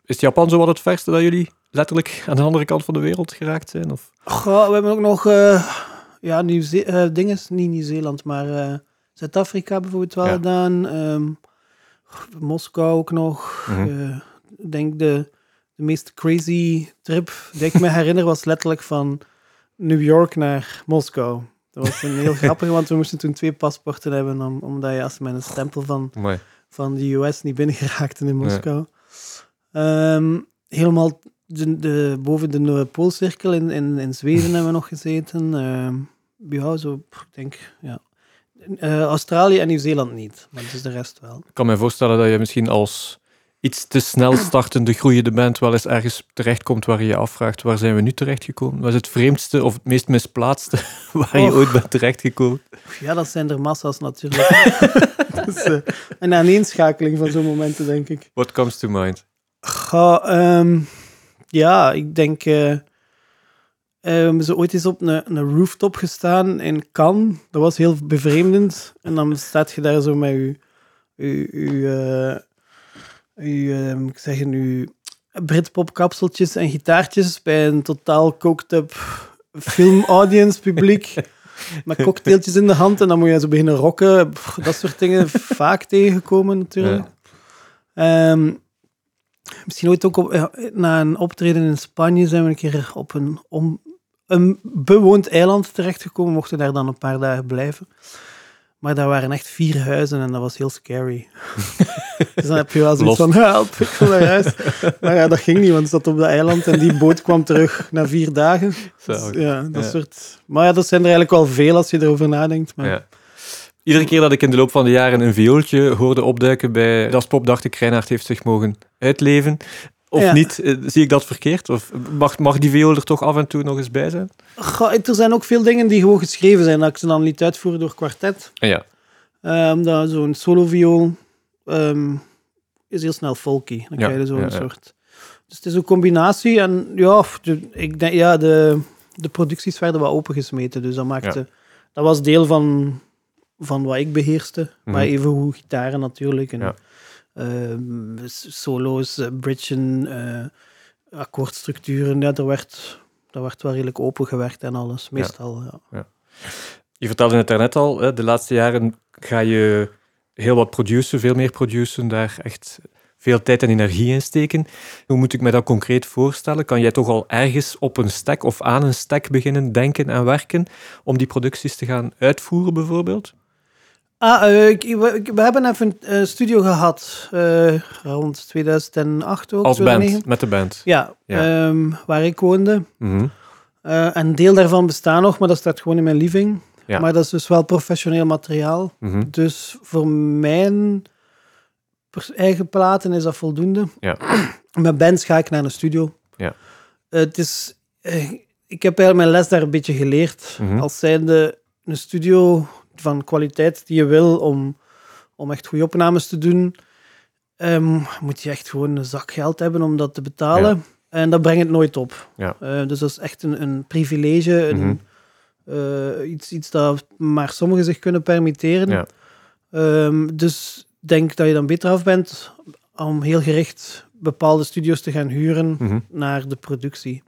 A: Is Japan zo wat het verste dat jullie letterlijk aan de andere kant van de wereld geraakt zijn? Of?
B: Goh, we hebben ook nog, eh ja, Nieuw eh dinges, niet Nieuw-Zeeland, maar eh, Zuid-Afrika bijvoorbeeld wel
A: Ja.
B: gedaan. Ehm, Moskou ook nog.
A: Mhm.
B: Ik denk de, de meest crazy trip die ik me herinner was letterlijk van New York naar Moskou. Dat was een heel grappig, want we moesten toen twee paspoorten hebben, om, omdat je als met een stempel van,
A: Mooi.
B: van de US niet binnen geraakte in Moskou. Ehm, helemaal de, de, boven de Noordpoolcirkel in, in, in Zweden hebben we nog gezeten. Ehm, ja, zo, ik denk, ja. Eh, Australië en Nieuw-Zeeland niet, maar dus de rest wel.
A: Ik kan me voorstellen dat je misschien als iets te snel startende groeiende band wel eens ergens terechtkomt waar je je afvraagt waar zijn we nu terechtgekomen? Wat is het vreemdste of het meest misplaatste waar je ooit bent terechtgekomen?
B: Ja, dat zijn er massa's natuurlijk. dus, eh, een aaneenschakeling van zo'n momenten, denk ik.
A: What comes to mind?
B: Ga, ehm, ja, ik denk. we hebben zo ooit eens op een, een rooftop gestaan in Cannes. Dat was heel bevreemdend. En dan staat je daar zo met je. je, je, eh, je ehm, ik zeg nu. Britpop-kapseltjes en gitaartjes bij een totaal coked-up film-audience publiek. Met cocktailtjes in de hand en dan moet je zo beginnen rocken. Pff, Dat soort dingen vaak tegengekomen natuurlijk. Ehm, misschien ooit ook op, ja, na een optreden in Spanje zijn we een keer op een, om, een bewoond eiland terechtgekomen. Mochten daar dan een paar dagen blijven. Maar daar waren echt vier huizen en dat was heel scary. dus dan heb je wel zoiets
A: Los.
B: van, help, ik wil naar huis. Maar ja, dat ging niet, want het zat op dat eiland en die boot kwam terug na vier dagen.
A: Zo,
B: Dus, ja, dat
A: Ja.
B: soort... Maar ja, dat zijn er eigenlijk wel veel als je erover nadenkt. Maar...
A: Ja. Iedere keer dat ik in de loop van de jaren een viooltje hoorde opduiken bij Das Pop, dacht ik, Reinhard heeft zich mogen uitleven. Of
B: Ja.
A: niet? Eh, Zie ik dat verkeerd? Of mag, mag die viool er toch af en toe nog eens bij zijn?
B: Goh, er zijn ook veel dingen die gewoon geschreven zijn, dat ik ze dan liet uitvoeren door kwartet.
A: Ja.
B: Ehm dat zo'n soloviool. ehm is heel snel folky. Dan
A: Ja,
B: krijg je zo'n
A: ja, ja.
B: soort... Dus het is een combinatie. En ja, ik denk, ja de, de producties werden wat opengesmeten. Dus dat maakte... Dat was deel van, van wat ik beheerste. Maar
A: Mhm.
B: even hoe gitaren natuurlijk. En, solo's, uh, bridgen, eh, akkoordstructuren. Ja, er werd, er werd wel redelijk opengewerkt en alles. Meestal, ja.
A: Je vertelde het daarnet al, hè, de laatste jaren ga je heel wat produceren, veel meer produceren, daar echt veel tijd en energie in steken. Hoe moet ik me dat concreet voorstellen? Kan jij toch al ergens op een stack of aan een stack beginnen denken en werken om die producties te gaan uitvoeren, bijvoorbeeld?
B: Ah, eh, ik, we, hebben even een eh, studio gehad eh, rond 2008 ook.
A: Als
B: 2009.
A: band, met de band.
B: Ja,
A: Ja.
B: ehm, waar ik woonde.
A: Mhm.
B: Eh, een deel daarvan bestaat nog, maar dat staat gewoon in mijn living.
A: Ja.
B: Maar dat is dus wel professioneel materiaal.
A: Mhm.
B: Dus voor mijn eigen platen is dat voldoende.
A: Ja.
B: Met bands ga ik naar een studio.
A: Ja.
B: Het is, ik heb eigenlijk mijn les daar een beetje geleerd.
A: Mhm.
B: Als zijnde een studio van kwaliteit die je wil om, om echt goede opnames te doen, ehm, moet je echt gewoon een zak geld hebben om dat te betalen. En dat brengt het nooit op.
A: Ja.
B: Eh, dus dat is echt een, een privilege, een,
A: Mhm.
B: eh, iets, iets dat maar sommigen zich kunnen permitteren.
A: Ja.
B: Ehm, dus ik denk dat je dan beter af bent om heel gericht bepaalde studio's te gaan huren
A: Mhm.
B: naar de productie.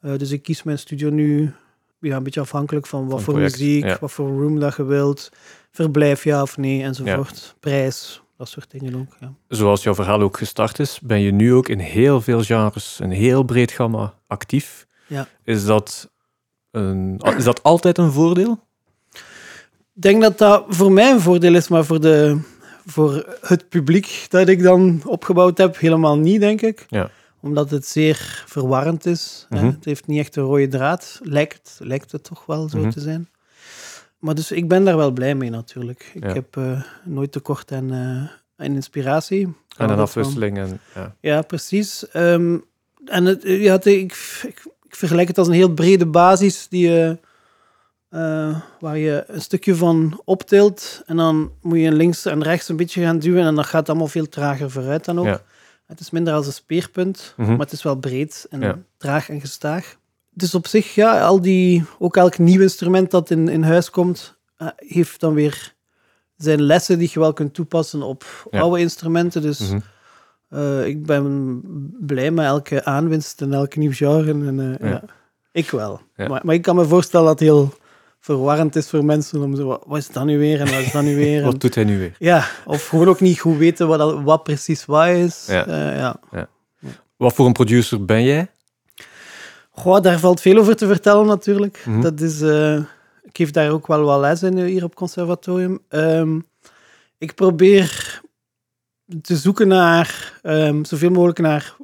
B: Eh, dus ik kies mijn studio nu ja, een beetje afhankelijk van wat
A: Van
B: voor
A: project,
B: muziek,
A: ja.
B: wat voor room dat je wilt, verblijf ja of nee, enzovoort. Prijs, dat soort dingen ook. Ja.
A: Zoals jouw verhaal ook gestart is, ben je nu ook in heel veel genres, een heel breed gamma actief.
B: Ja.
A: Is dat, een, is dat altijd een voordeel?
B: Ik denk dat dat voor mij een voordeel is, maar voor, de, voor het publiek dat ik dan opgebouwd heb, helemaal niet, denk ik.
A: Ja.
B: Omdat het zeer verwarrend is.
A: Mhm.
B: Het heeft niet echt een rode draad. Lijkt, lijkt het toch wel zo
A: Mhm.
B: te zijn. Maar dus ik ben daar wel blij mee natuurlijk. Ik
A: Ja.
B: heb eh, nooit tekort aan, eh, aan inspiratie.
A: En
B: ervan.
A: afwisseling. En, ja.
B: Ja, precies. Ehm, en het, ja, het- ik, ik, ik vergelijk het als een heel brede basis die je, eh, waar je een stukje van optilt en dan moet je links en rechts een beetje gaan duwen en dan gaat het allemaal veel trager vooruit dan ook.
A: Ja.
B: Het is minder als een speerpunt,
A: Mhm.
B: maar het is wel breed en
A: Ja.
B: traag en gestaag. Dus op zich, ja, al die, ook elk nieuw instrument dat in, in huis komt, eh, heeft dan weer zijn lessen die je wel kunt toepassen op
A: Ja.
B: oude instrumenten. Dus
A: Mhm.
B: eh, ik ben blij met elke aanwinst en elke nieuw genre. En, eh,
A: Ja.
B: Ik wel. Maar, maar ik kan me voorstellen dat heel verwarrend is voor mensen om zo, wat, wat is dat nu weer en wat is dat nu weer? En-
A: Wat doet hij nu weer?
B: ja, of gewoon ook niet goed weten wat, dat- wat precies wat is.
A: Ja.
B: Eh, ja.
A: Wat voor een producer ben jij?
B: Goh, daar valt veel over te vertellen natuurlijk.
A: Mhm.
B: Dat is, eh, ik geef daar ook wel wat les in eh, hier op conservatorium. Ehm, ik probeer te zoeken naar ehm, zoveel mogelijk naar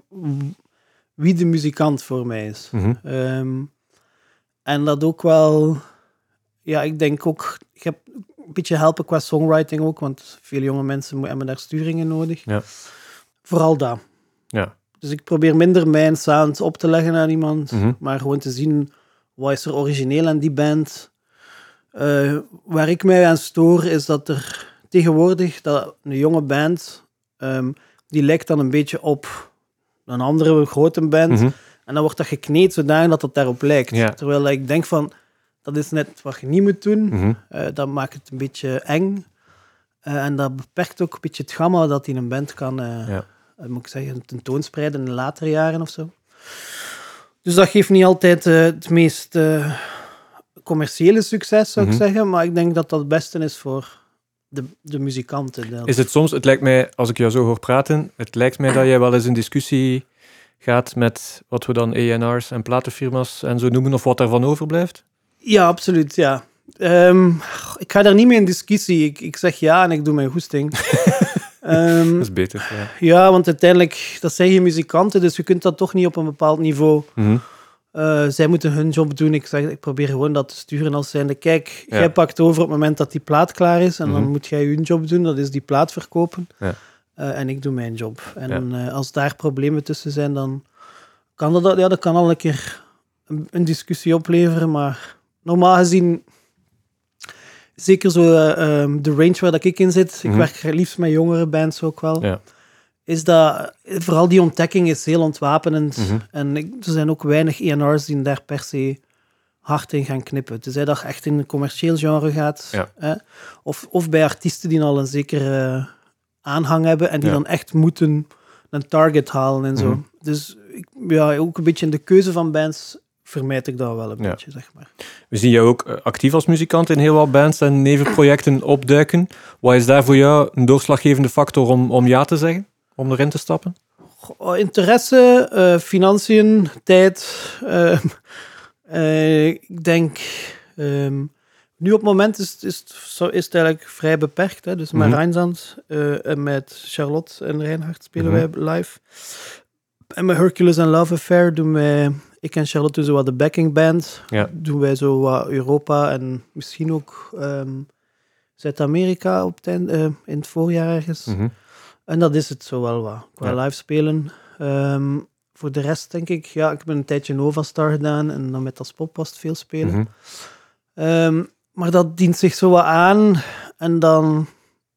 B: wie de muzikant voor mij is.
A: Mhm.
B: Ehm, en dat ook wel, ja, ik denk ook, ik heb een beetje helpen qua songwriting ook, want veel jonge mensen hebben daar sturingen nodig.
A: Ja.
B: Vooral dat.
A: Ja.
B: Dus ik probeer minder mijn sound op te leggen aan iemand,
A: Mhm.
B: maar gewoon te zien wat is er origineel aan die band. Eh, waar ik mij aan stoor is dat er tegenwoordig dat een jonge band, ehm, die lijkt dan een beetje op een andere grote band.
A: Mhm.
B: En dan wordt dat gekneed zodanig dat het daarop lijkt.
A: Ja.
B: Terwijl ik denk van, dat is net wat je niet moet doen.
A: Mhm.
B: Eh, dat maakt het een beetje eng. Eh, en dat beperkt ook een beetje het gamma dat in een band kan,
A: Ja.
B: eh, moet ik zeggen, tentoonspreiden in de latere jaren of zo. Dus dat geeft niet altijd het meest commerciële succes, zou
A: Mhm.
B: ik zeggen. Maar ik denk dat dat het beste is voor de, de muzikanten.
A: Is het soms, het lijkt mij, als ik jou zo hoor praten, het lijkt mij dat jij wel eens in discussie gaat met wat we dan ENR's en platenfirma's en zo noemen, of wat daarvan overblijft?
B: Ja, absoluut, ja. Ehm, ik ga daar niet mee in discussie. Ik, ik zeg ja en ik doe mijn goesting. Ehm,
A: Dat is beter. Ja.
B: ja, want uiteindelijk, dat zijn geen muzikanten, dus je kunt dat toch niet op een bepaald niveau.
A: Mhm.
B: Eh, zij moeten hun job doen. Ik, zeg, ik probeer gewoon dat te sturen als zijnde. Kijk,
A: Ja.
B: jij pakt over op het moment dat die plaat klaar is en
A: Mhm.
B: dan moet jij je job doen, dat is die plaat verkopen.
A: Ja.
B: Eh, en ik doe mijn job. En eh, als daar problemen tussen zijn, dan kan dat, ja, dat kan al een keer een, een discussie opleveren. Maar normaal gezien, zeker zo eh, ehm, de range waar dat ik in zit,
A: Mhm.
B: ik werk liefst met jongere bands ook wel.
A: Ja.
B: is dat vooral die ontdekking is heel ontwapenend.
A: Mhm.
B: En ik, er zijn ook weinig ENR's die daar per se hard in gaan knippen. Tenzij dat echt in een commercieel genre gaat.
A: Ja.
B: Hè? Of, of bij artiesten die al een zekere aanhang hebben en die
A: Ja.
B: dan echt moeten een target halen en zo.
A: Mhm.
B: Dus ik, ja, ook een beetje in de keuze van bands vermijd ik dat wel een
A: Ja.
B: beetje, zeg maar.
A: We zien jou ook eh, actief als muzikant in heel wat bands en nevenprojecten opduiken. Wat is daar voor jou een doorslaggevende factor om, om ja te zeggen? Om erin te stappen?
B: Interesse, eh, financiën, tijd. eh, ik denk, ehm, nu op het moment is, is, het zo- is het eigenlijk vrij beperkt. Hè? Dus met
A: Mhm.
B: Rijnzand en met Charlotte en Reinhard spelen
A: Mhm.
B: wij live. En met Hercules en Love Affair doen wij, ik en Charlotte doen zo wat de backing band.
A: Ja.
B: Doen wij zo wat Europa en misschien ook ehm, Zuid-Amerika op het eind- eh, in het voorjaar ergens.
A: Mhm.
B: En dat is het zo wel wat. Qua
A: Ja.
B: live spelen. Ehm, voor de rest denk ik, ja, ik heb een tijdje Nova Star gedaan en dan met als pop was het veel spelen.
A: Mhm.
B: Ehm, maar dat dient zich zo wat aan en dan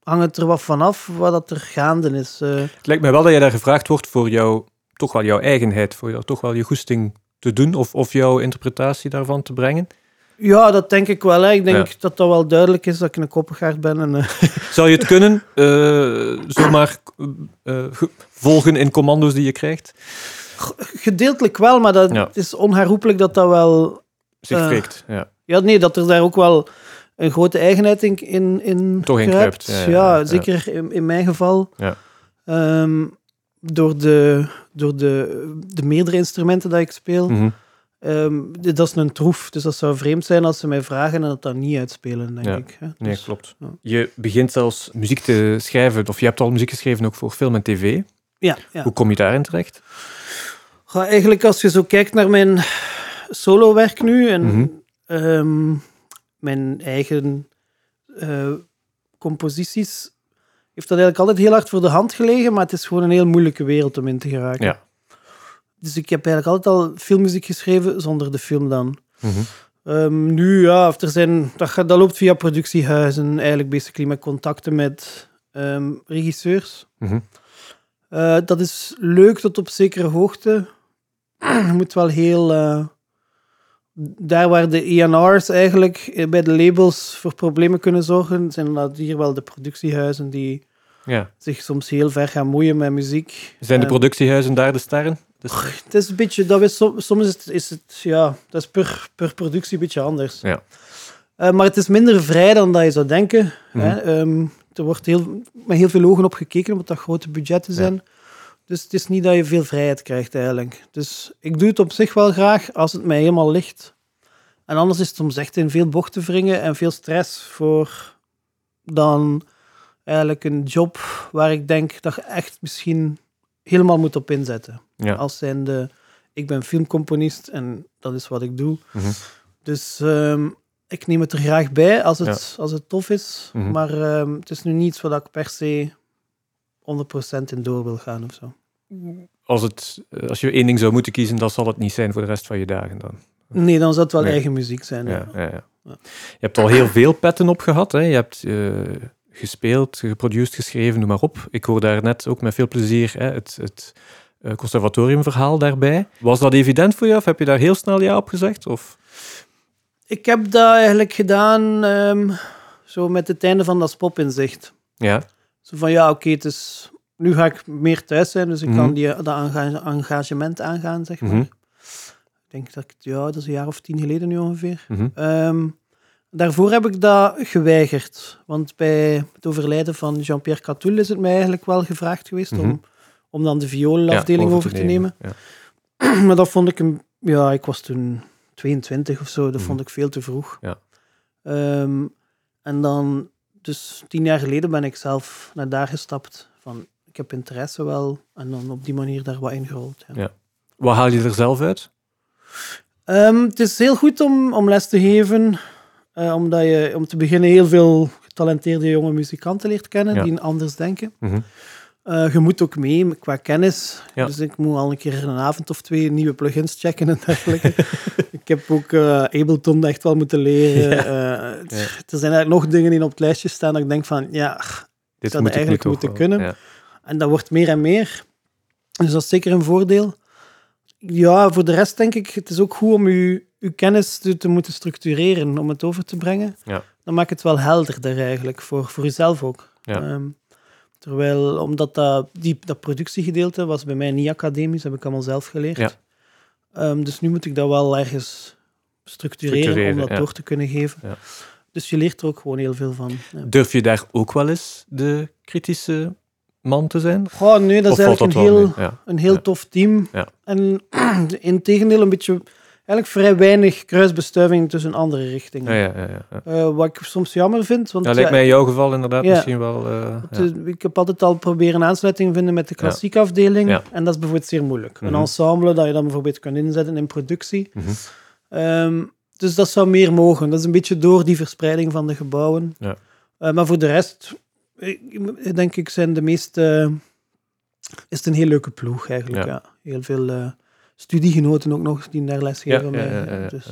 B: hangt het er wat vanaf wat dat er gaande is. Eh,
A: Het lijkt mij wel dat je daar gevraagd wordt voor jouw, toch wel jouw eigenheid, voor jou, toch wel je goesting te doen of, of jouw interpretatie daarvan te brengen.
B: ja, dat denk ik wel. Hè. Ik denk
A: Ja.
B: dat dat wel duidelijk is dat ik een koppegaard ben. En, eh,
A: Zou je het kunnen, eh, zomaar eh, ge- volgen in commando's die je krijgt?
B: gedeeltelijk wel, maar dat
A: Ja.
B: is onherroepelijk dat dat wel
A: Zich wrikt, ja.
B: Ja, nee, dat er daar ook wel een grote eigenheid in, in, in
A: Toch ja.
B: zeker in, in mijn geval.
A: Ja.
B: Ehm, door de, door de, de meerdere instrumenten dat ik speel.
A: Mhm.
B: Ehm, dat is een troef, dus dat zou vreemd zijn als ze mij vragen en dat dat niet uitspelen, denk
A: Ja.
B: ik. Hè.
A: Nee,
B: Dus,
A: klopt.
B: ja.
A: Je begint zelfs muziek te schrijven, of je hebt al muziek geschreven ook voor film en tv.
B: Ja, ja.
A: Hoe kom je daarin terecht?
B: Ga eigenlijk als je zo kijkt naar mijn solo-werk nu en
A: Mhm.
B: ehm, mijn eigen eh, composities, heeft dat eigenlijk altijd heel hard voor de hand gelegen, maar het is gewoon een heel moeilijke wereld om in te geraken.
A: Ja.
B: Dus ik heb eigenlijk altijd al filmmuziek geschreven zonder de film dan.
A: Mhm.
B: Ehm, nu, ja, of er zijn, dat, gaat, dat loopt via productiehuizen, eigenlijk basically met contacten met ehm, regisseurs.
A: Mhm.
B: Eh, dat is leuk tot op zekere hoogte. Je moet wel heel... eh, daar waar de ENR's eigenlijk eh, bij de labels voor problemen kunnen zorgen, zijn dat hier wel de productiehuizen die
A: Ja.
B: zich soms heel ver gaan moeien met muziek.
A: Zijn de
B: En
A: productiehuizen daar de sterren? Sterren?
B: het is een beetje... Dat is, som- soms is het, is het... Ja, dat is per, per productie een beetje anders.
A: Ja.
B: Eh, maar het is minder vrij dan dat je zou denken.
A: Mhm.
B: Hè? Ehm, er wordt heel, met heel veel ogen op gekeken, omdat dat grote budgetten
A: Ja.
B: zijn. Dus het is niet dat je veel vrijheid krijgt eigenlijk. Dus ik doe het op zich wel graag als het mij helemaal ligt. En anders is het soms echt in veel bochten wringen en veel stress voor dan eigenlijk een job waar ik denk dat je echt misschien helemaal moet op inzetten.
A: Ja.
B: Als zijnde, ik ben filmcomponist en dat is wat ik doe.
A: Mhm.
B: Dus ehm, ik neem het er graag bij als het, als het tof is.
A: Mhm.
B: Maar ehm, het is nu niet iets waar ik per se 100% in door wil gaan of zo.
A: Als, het, als je één ding zou moeten kiezen, dan zal het niet zijn voor de rest van je dagen dan.
B: Nee, dan zou het wel
A: Nee.
B: eigen muziek zijn.
A: Ja,
B: Ja.
A: ja, ja.
B: Ja.
A: Je hebt al heel veel petten op gehad. Hè? Je hebt eh, gespeeld, geproduceerd, geschreven, noem maar op. Ik hoor daar net ook met veel plezier hè, het, het eh, conservatoriumverhaal daarbij. Was dat evident voor je of heb je daar heel snel ja op gezegd? Of?
B: Ik heb dat eigenlijk gedaan ehm, zo met het einde van dat pop in zicht.
A: Ja,
B: Zo van ja, oké, het is nu ga ik meer thuis zijn, dus ik
A: Mhm.
B: kan die, dat enga- engagement aangaan, zeg maar.
A: Mhm.
B: Ik denk dat ik, ja, dat is een jaar of tien geleden nu ongeveer.
A: mhm.
B: Ehm, daarvoor heb ik dat geweigerd. Want bij het overlijden van Jean-Pierre Catoul is het mij eigenlijk wel gevraagd geweest
A: Mhm.
B: om, om dan de violenafdeling
A: Ja,
B: over, te nemen.
A: Ja.
B: maar dat vond ik een... Ja, ik was toen 22 of zo. Dat
A: Mhm.
B: vond ik veel te vroeg.
A: Ja.
B: Ehm, en dan... Dus tien jaar geleden ben ik zelf naar daar gestapt. Van, ik heb interesse wel. En dan op die manier daar wat ingerold. Ja.
A: Ja. Wat haal je er zelf uit?
B: Ehm, het is heel goed om, om les te geven, eh, omdat je om te beginnen heel veel getalenteerde jonge muzikanten leert kennen
A: Ja.
B: die anders denken.
A: Mhm.
B: Eh, je moet ook mee qua kennis.
A: Ja.
B: Dus ik moet al een keer een avond of twee nieuwe plugins checken en dergelijke. ik heb ook eh, Ableton echt wel moeten leren.
A: Ja.
B: Er zijn eigenlijk nog dingen die op het lijstje staan dat ik denk van, ja,
A: Dit
B: zou
A: moet
B: eigenlijk moeten
A: wel.
B: kunnen. En dat wordt meer en meer. Dus dat is zeker een voordeel. Ja, voor de rest denk ik, het is ook goed om je, je kennis te, te moeten structureren, om het over te brengen.
A: Ja.
B: Dan maakt het wel helderder eigenlijk, voor, voor jezelf ook.
A: Ja.
B: Ehm, terwijl, omdat dat, die, dat productiegedeelte was bij mij niet academisch, heb ik allemaal zelf geleerd.
A: Ja.
B: Ehm, dus nu moet ik dat wel ergens structureren,
A: Structureren,
B: om dat door te kunnen geven.
A: Ja.
B: Dus je leert er ook gewoon heel veel van.
A: Durf je daar ook wel eens de kritische man te zijn?
B: Oh, nee, dat is
A: Of
B: eigenlijk een
A: dat
B: heel, een heel tof team.
A: Ja.
B: En in tegendeel een beetje, eigenlijk vrij weinig kruisbestuiving tussen andere richtingen.
A: Ja, ja, ja.
B: Eh, wat ik soms jammer vind, want
A: Dat lijkt mij in jouw geval inderdaad misschien wel... eh,
B: het is- ik heb altijd al proberen aansluiting vinden met de klassieke afdeling. En dat is bijvoorbeeld zeer moeilijk.
A: Mhm.
B: Een ensemble dat je dan bijvoorbeeld kan inzetten in productie.
A: Mhm.
B: Ehm, dus dat zou meer mogen. Dat is een beetje door die verspreiding van de gebouwen.
A: Ja.
B: Eh, maar voor de rest, denk ik, zijn de meeste... is het een heel leuke ploeg eigenlijk.
A: Ja.
B: Ja. Heel veel eh, studiegenoten ook nog die daar les geven.
A: ja, ja, ja,
B: dus.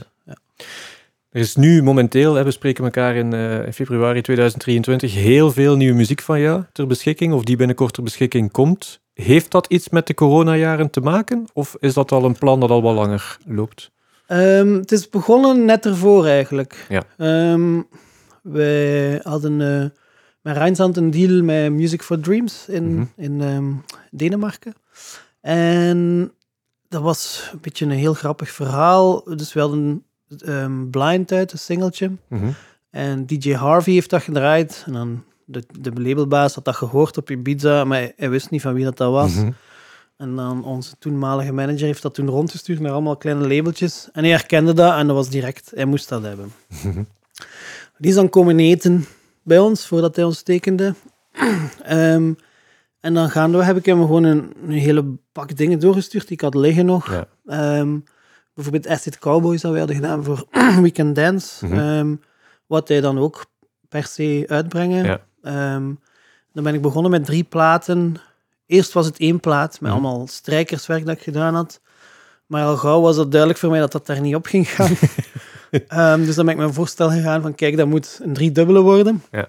A: Er is nu momenteel, hè, we spreken elkaar in, eh, in februari 2023, heel veel nieuwe muziek van jou ter beschikking, of die binnenkort ter beschikking komt. Heeft dat iets met de coronajaren te maken? Of is dat al een plan dat al wel langer loopt?
B: Ehm, het is begonnen net ervoor eigenlijk.
A: Ja.
B: Ehm, wij hadden eh met Rijnsand een deal met Music for Dreams in,
A: Mhm.
B: in ehm, Denemarken. En dat was een beetje een heel grappig verhaal. Dus we hadden ehm, Blind uit, een singeltje.
A: Mhm.
B: En DJ Harvey heeft dat gedraaid. En dan de, de labelbaas had dat gehoord op Ibiza, maar hij, hij wist niet van wie dat, dat was.
A: Mhm.
B: En dan onze toenmalige manager heeft dat toen rondgestuurd naar allemaal kleine labeltjes. En hij herkende dat en dat was direct, hij moest dat hebben.
A: Mhm.
B: Die is dan komen eten bij ons, voordat hij ons tekende. Ehm, en dan gaande heb ik hem gewoon een, een hele pak dingen doorgestuurd die ik had liggen nog.
A: Ja.
B: Ehm, bijvoorbeeld Acid Cowboys dat we hadden gedaan voor Weekend Dance.
A: Mhm.
B: Ehm, wat hij dan ook per se uitbrengen.
A: Ja.
B: Ehm, dan ben ik begonnen met drie platen. Eerst was het één plaat met
A: Mhm.
B: allemaal strijkerswerk dat ik gedaan had. Maar al gauw was het duidelijk voor mij dat dat daar niet op ging gaan. Dus dan ben ik mijn voorstel gegaan van kijk, dat moet een driedubbele worden.
A: Ja.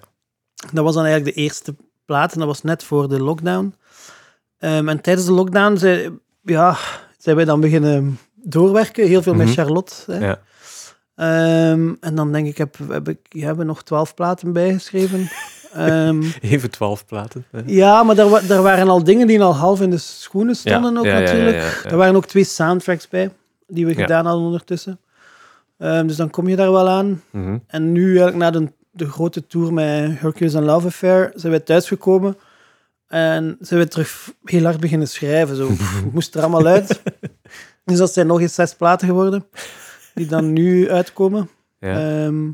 B: Dat was dan eigenlijk de eerste plaat en dat was net voor de lockdown. Ehm, en tijdens de lockdown zei, ja, zijn wij dan beginnen doorwerken, heel veel met
A: Mhm.
B: Charlotte. Hè.
A: Ja.
B: Ehm, en dan denk ik, heb, heb ik, hebben nog twaalf platen bijgeschreven. Ehm,
A: Even twaalf platen. hè.
B: ja, maar daar, wa- daar waren al dingen die al half in de schoenen stonden
A: Ja,
B: ook
A: ja,
B: natuurlijk. Er waren ook twee soundtracks bij, die we gedaan hadden ondertussen. Dus dan kom je daar wel aan.
A: Mhm.
B: En nu, eigenlijk na de, de grote tour met Hercules and Love Affair, zijn we thuisgekomen. En zijn we terug heel hard beginnen schrijven. Zo. Het moest er allemaal uit. Dus dat zijn nog eens zes platen geworden, die dan nu uitkomen.
A: Ja.
B: Ehm,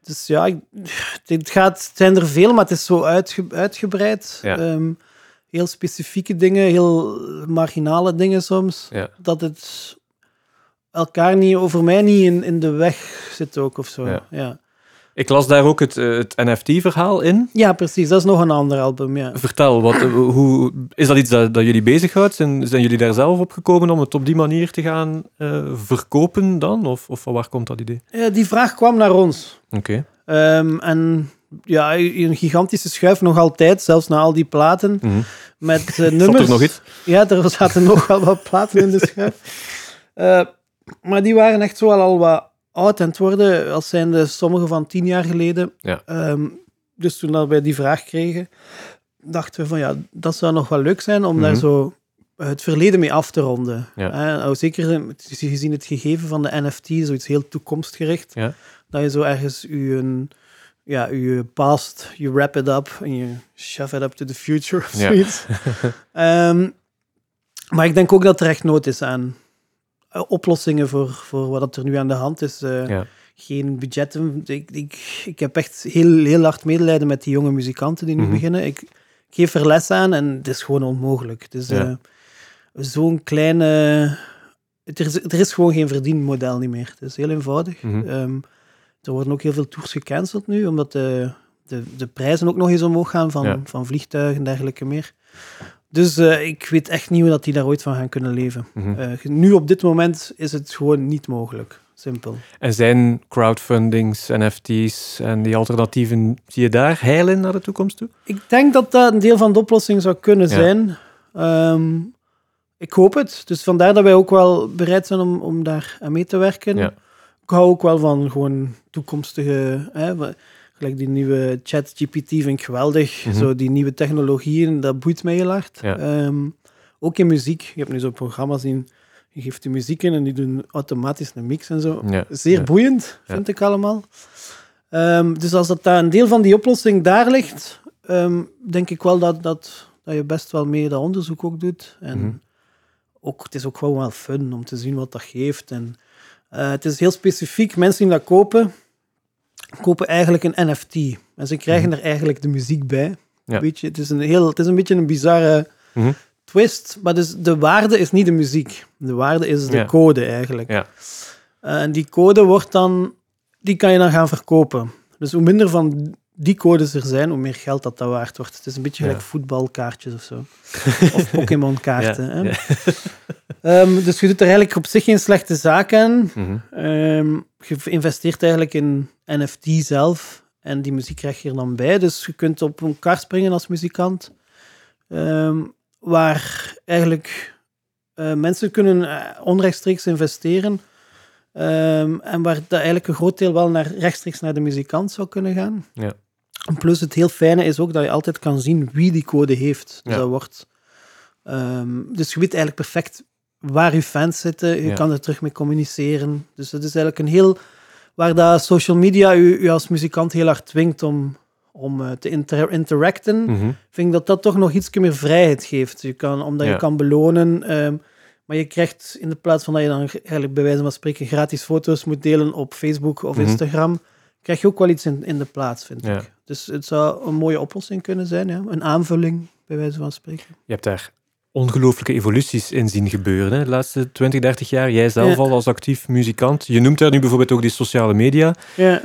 B: dus ja, ik- het, gaat, het zijn er veel, maar het is zo uitge, uitgebreid.
A: Ja.
B: Ehm, heel specifieke dingen, heel marginale dingen soms.
A: Ja.
B: Dat het elkaar niet, over mij niet in, in de weg zit ook of zo.
A: Ja.
B: Ja, ja.
A: Ik las daar ook het, eh, het NFT-verhaal in.
B: precies. Dat is nog een ander album, ja.
A: Vertel, wat, eh, hoe, is dat iets dat, dat jullie bezighoudt? Zijn, zijn jullie daar zelf op gekomen om het op die manier te gaan eh, verkopen dan? Of, of van waar komt dat idee?
B: Ja, Die vraag kwam naar ons.
A: Oké.
B: Ehm, en ja, een gigantische schuif nog altijd, zelfs na al die platen.
A: Mhm.
B: Met
A: Zat
B: nummers.
A: er nog iets?
B: Ja, er zaten nog wel wat platen in de schuif. Maar die waren echt zo al, al wat oud aan het worden, als zijnde sommige van tien jaar geleden.
A: Ja.
B: Ehm, dus toen dat wij die vraag kregen, dachten we van ja, dat zou nog wel leuk zijn om daar
A: Mhm.
B: zo het verleden mee af te ronden.
A: Ja.
B: Eh, nou, zeker eh, gezien het gegeven van de NFT, zoiets heel toekomstgericht,
A: Ja.
B: dat je zo ergens je, ja, je past, you wrap it up en je shove it up to the future of
A: Ja.
B: zoiets. Ehm, maar ik denk ook dat er echt nood is aan eh, oplossingen voor, voor wat er nu aan de hand is. Eh,
A: Ja.
B: Geen budgetten. Ik, ik, ik heb echt heel, heel hard medelijden met die jonge muzikanten die nu
A: Mhm.
B: beginnen. Ik, ik geef er les aan en het is gewoon onmogelijk. Is
A: Ja.
B: eh, zo'n kleine... Er, is, er is gewoon geen verdienmodel niet meer. Het is heel eenvoudig.
A: Mhm.
B: Ehm, er worden ook heel veel tours gecanceld nu, omdat de, de, de prijzen ook nog eens omhoog gaan van,
A: Ja.
B: van vliegtuigen en dergelijke meer. Dus eh, ik weet echt niet hoe dat die daar ooit van gaan kunnen leven.
A: Mhm.
B: Eh, nu op dit moment is het gewoon niet mogelijk. Simpel.
A: En zijn crowdfundings, NFT's en die alternatieven, zie je daar heil in naar de toekomst toe?
B: Ik denk dat dat een deel van de oplossing zou kunnen
A: Ja.
B: zijn. Ehm, ik hoop het. Dus vandaar dat wij ook wel bereid zijn om, om daar aan mee te werken.
A: Ja.
B: Ik hou ook wel van gewoon toekomstige... Hè, gelijk die nieuwe ChatGPT vind ik geweldig.
A: Mhm.
B: Zo die nieuwe technologieën, dat boeit mij heel hard.
A: Ja.
B: Ehm, ook in muziek. Je hebt nu zo'n programma zien... Je geeft die muziek in en die doen automatisch een mix en zo.
A: Ja.
B: Zeer
A: Ja.
B: boeiend, vind ik allemaal. Ehm, dus als dat daar een deel van die oplossing daar ligt, ehm, denk ik wel dat, dat, dat je best wel mee dat onderzoek ook doet. En
A: Mhm.
B: ook, het is ook gewoon wel fun om te zien wat dat geeft. En, eh, het is heel specifiek. Mensen die dat kopen, kopen eigenlijk een NFT. En ze krijgen er eigenlijk de muziek bij.
A: Mhm. Ja.
B: Weet je, het, is een heel, het is een beetje een bizarre
A: Mhm.
B: twist. Maar dus de waarde is niet de muziek. De waarde is de
A: Ja.
B: code eigenlijk.
A: Ja.
B: Eh, en die code wordt dan, die kan je dan gaan verkopen. Dus hoe minder van die codes er zijn, hoe meer geld dat dat waard wordt. Het is een beetje
A: Ja.
B: gelijk voetbalkaartjes of zo. of Pokémon-kaarten.
A: Ja.
B: Ehm, dus je doet er eigenlijk op zich geen slechte zaak aan.
A: Mhm.
B: Ehm, je investeert eigenlijk in NFT zelf. En die muziek krijg je er dan bij. Dus je kunt op een kar springen als muzikant. Ehm, waar eigenlijk eh, mensen kunnen eh, onrechtstreeks investeren. En waar dat eigenlijk een groot deel wel naar, rechtstreeks naar de muzikant zou kunnen gaan.
A: Ja.
B: En plus het heel fijne is ook dat je altijd kan zien wie die code heeft. Dus,
A: Ja.
B: dat wordt, ehm, dus je weet eigenlijk perfect waar je fans zitten. Je
A: Ja.
B: kan er terug mee communiceren. Dus het is eigenlijk een heel... Waar dat social media u, u als muzikant heel hard dwingt om, om eh, te inter- interacten,
A: Mhm.
B: vind ik dat dat toch nog iets meer vrijheid geeft. Je kan, omdat
A: Ja.
B: je kan belonen, ehm, maar je krijgt in de plaats van dat je dan eigenlijk bij wijze van spreken gratis foto's moet delen op Facebook of
A: Mhm.
B: Instagram, krijg je ook wel iets in, in de plaats, vind
A: Ja.
B: ik. Dus het zou een mooie oplossing kunnen zijn, ja. een aanvulling bij wijze van spreken.
A: Je hebt daar ongelooflijke evoluties in zien gebeuren hè, de laatste 20, 30 jaar. Jij zelf
B: Ja.
A: al als actief muzikant. Je noemt daar nu bijvoorbeeld ook die sociale media.
B: Ja.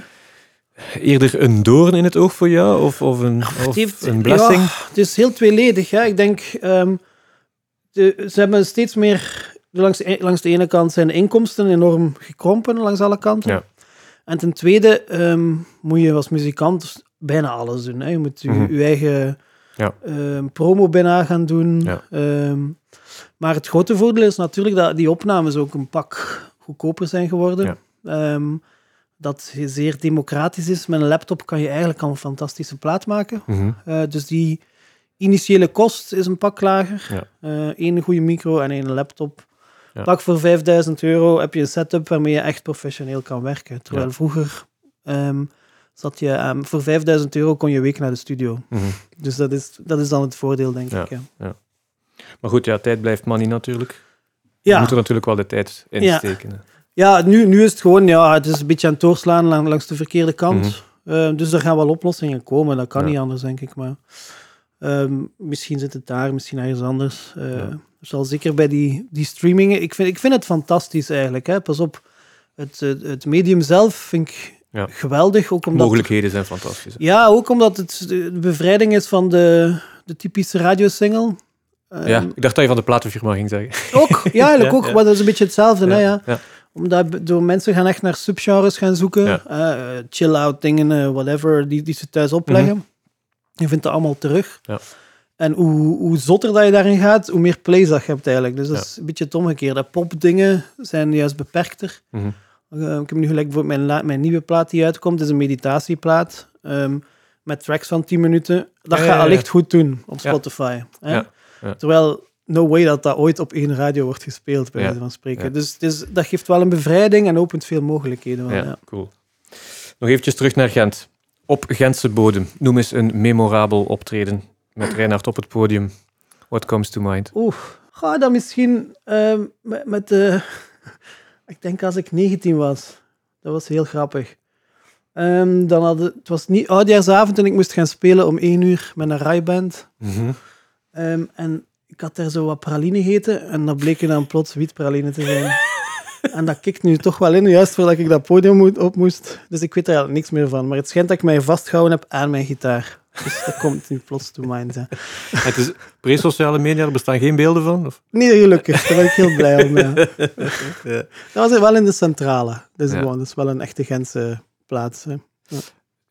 A: Eerder een doorn in het oog voor jou of, of een, of
B: Het heeft-
A: een blessing?
B: ja, het is heel tweeledig. Hè. Ik denk, ehm, de, ze hebben steeds meer... Langs, de- langs de ene kant zijn de inkomsten enorm gekrompen, langs alle kanten.
A: Ja.
B: En ten tweede ehm, moet je als muzikant bijna alles doen. Hè. Je moet je,
A: Mhm.
B: je eigen
A: Ja.
B: ehm, promo bijna gaan doen.
A: Ja.
B: Ehm, maar het grote voordeel is natuurlijk dat die opnames ook een pak goedkoper zijn geworden.
A: Ja.
B: Ehm, dat zeer democratisch is. Met een laptop kan je eigenlijk al een fantastische plaat maken.
A: Mhm.
B: Eh, dus die initiële kost is een pak lager. Eén goede micro en één laptop. Pak voor 5000 euro heb je een setup waarmee je echt professioneel kan werken. Terwijl vroeger zat je ehm, voor 5000 euro kon je week naar de studio.
A: Mhm.
B: Dus dat is, dat is dan het voordeel, denk
A: Ja.
B: ik. Ja,
A: Maar goed, ja, tijd blijft money natuurlijk. Je
B: ja.
A: moet er natuurlijk wel de tijd in
B: Ja.
A: steken.
B: ja nu, nu is het gewoon ja, het is een beetje aan het doorslaan lang- langs de verkeerde kant.
A: Mhm.
B: Eh, dus er gaan wel oplossingen komen. Dat kan
A: Ja.
B: niet anders, denk ik. Maar ehm, misschien zit het daar, misschien ergens anders.
A: Ja.
B: Zal zeker bij die, die streamingen. Ik vind, ik vind het fantastisch eigenlijk. Hè. Pas op, het, het medium zelf vind ik
A: Ja.
B: geweldig. Ook omdat,
A: Mogelijkheden zijn fantastisch. hè.
B: Ja, ook omdat het de bevrijding is van de, de typische radiosingle. Ehm,
A: Ja, ik dacht dat je van de platenfirma ging zeggen.
B: Ook, ja, eigenlijk
A: Ja,
B: ook.
A: ja.
B: Maar dat is een beetje hetzelfde. Hè, ja.
A: ja.
B: Omdat door mensen gaan echt naar subgenres gaan zoeken.
A: Ja.
B: Eh, chill-out dingen, eh, whatever, die, die ze thuis opleggen. Je vindt dat allemaal terug.
A: Mhm. Ja.
B: En hoe, hoe zotter dat je daarin gaat, hoe meer plays dat je hebt eigenlijk. Dus dat
A: Ja.
B: is een beetje het omgekeerde. Popdingen zijn juist beperkter.
A: Mhm.
B: Eh, ik heb nu gelijk voor mijn, mijn nieuwe plaat die uitkomt, is een meditatieplaat. ehm, met tracks van 10 minuten. Dat
A: Ja,
B: gaat
A: ja,
B: allicht goed doen op. Spotify. Hè? Terwijl, no way dat dat ooit op één radio wordt gespeeld, bij
A: Ja,
B: wijze van spreken.
A: ja.
B: Dus, dus dat geeft wel een bevrijding en opent veel mogelijkheden. Wel,
A: Ja,
B: ja.
A: cool. Nog eventjes terug naar Gent. Op Gentse bodem. Noem eens een memorabel optreden met Reinhard op het podium. What comes to mind?
B: Oeh, ga dan misschien ehm, met, met de... ik denk als ik 19 was. Dat was heel grappig. Ehm, dan hadden, het was niet oudjaarsavond en ik moest gaan spelen om 1 uur met een rijband.
A: Mhm.
B: Ehm, en ik had daar zo wat praline gegeten en dat bleken dan plots wietpraline te zijn. en dat kikt nu toch wel in, juist voordat ik dat podium op moest. Dus ik weet er eigenlijk niks meer van. Maar het schijnt dat ik mij vastgehouden heb aan mijn gitaar. Dus dat komt nu plots to mind. Hè.
A: Het is pre-sociale media, er bestaan geen beelden van? Of?
B: Nee, gelukkig. Daar ben ik heel blij om. Ja. Dat was wel in de centrale. Dus
A: Ja.
B: gewoon, dat is wel een echte Gentse plaats. Hè.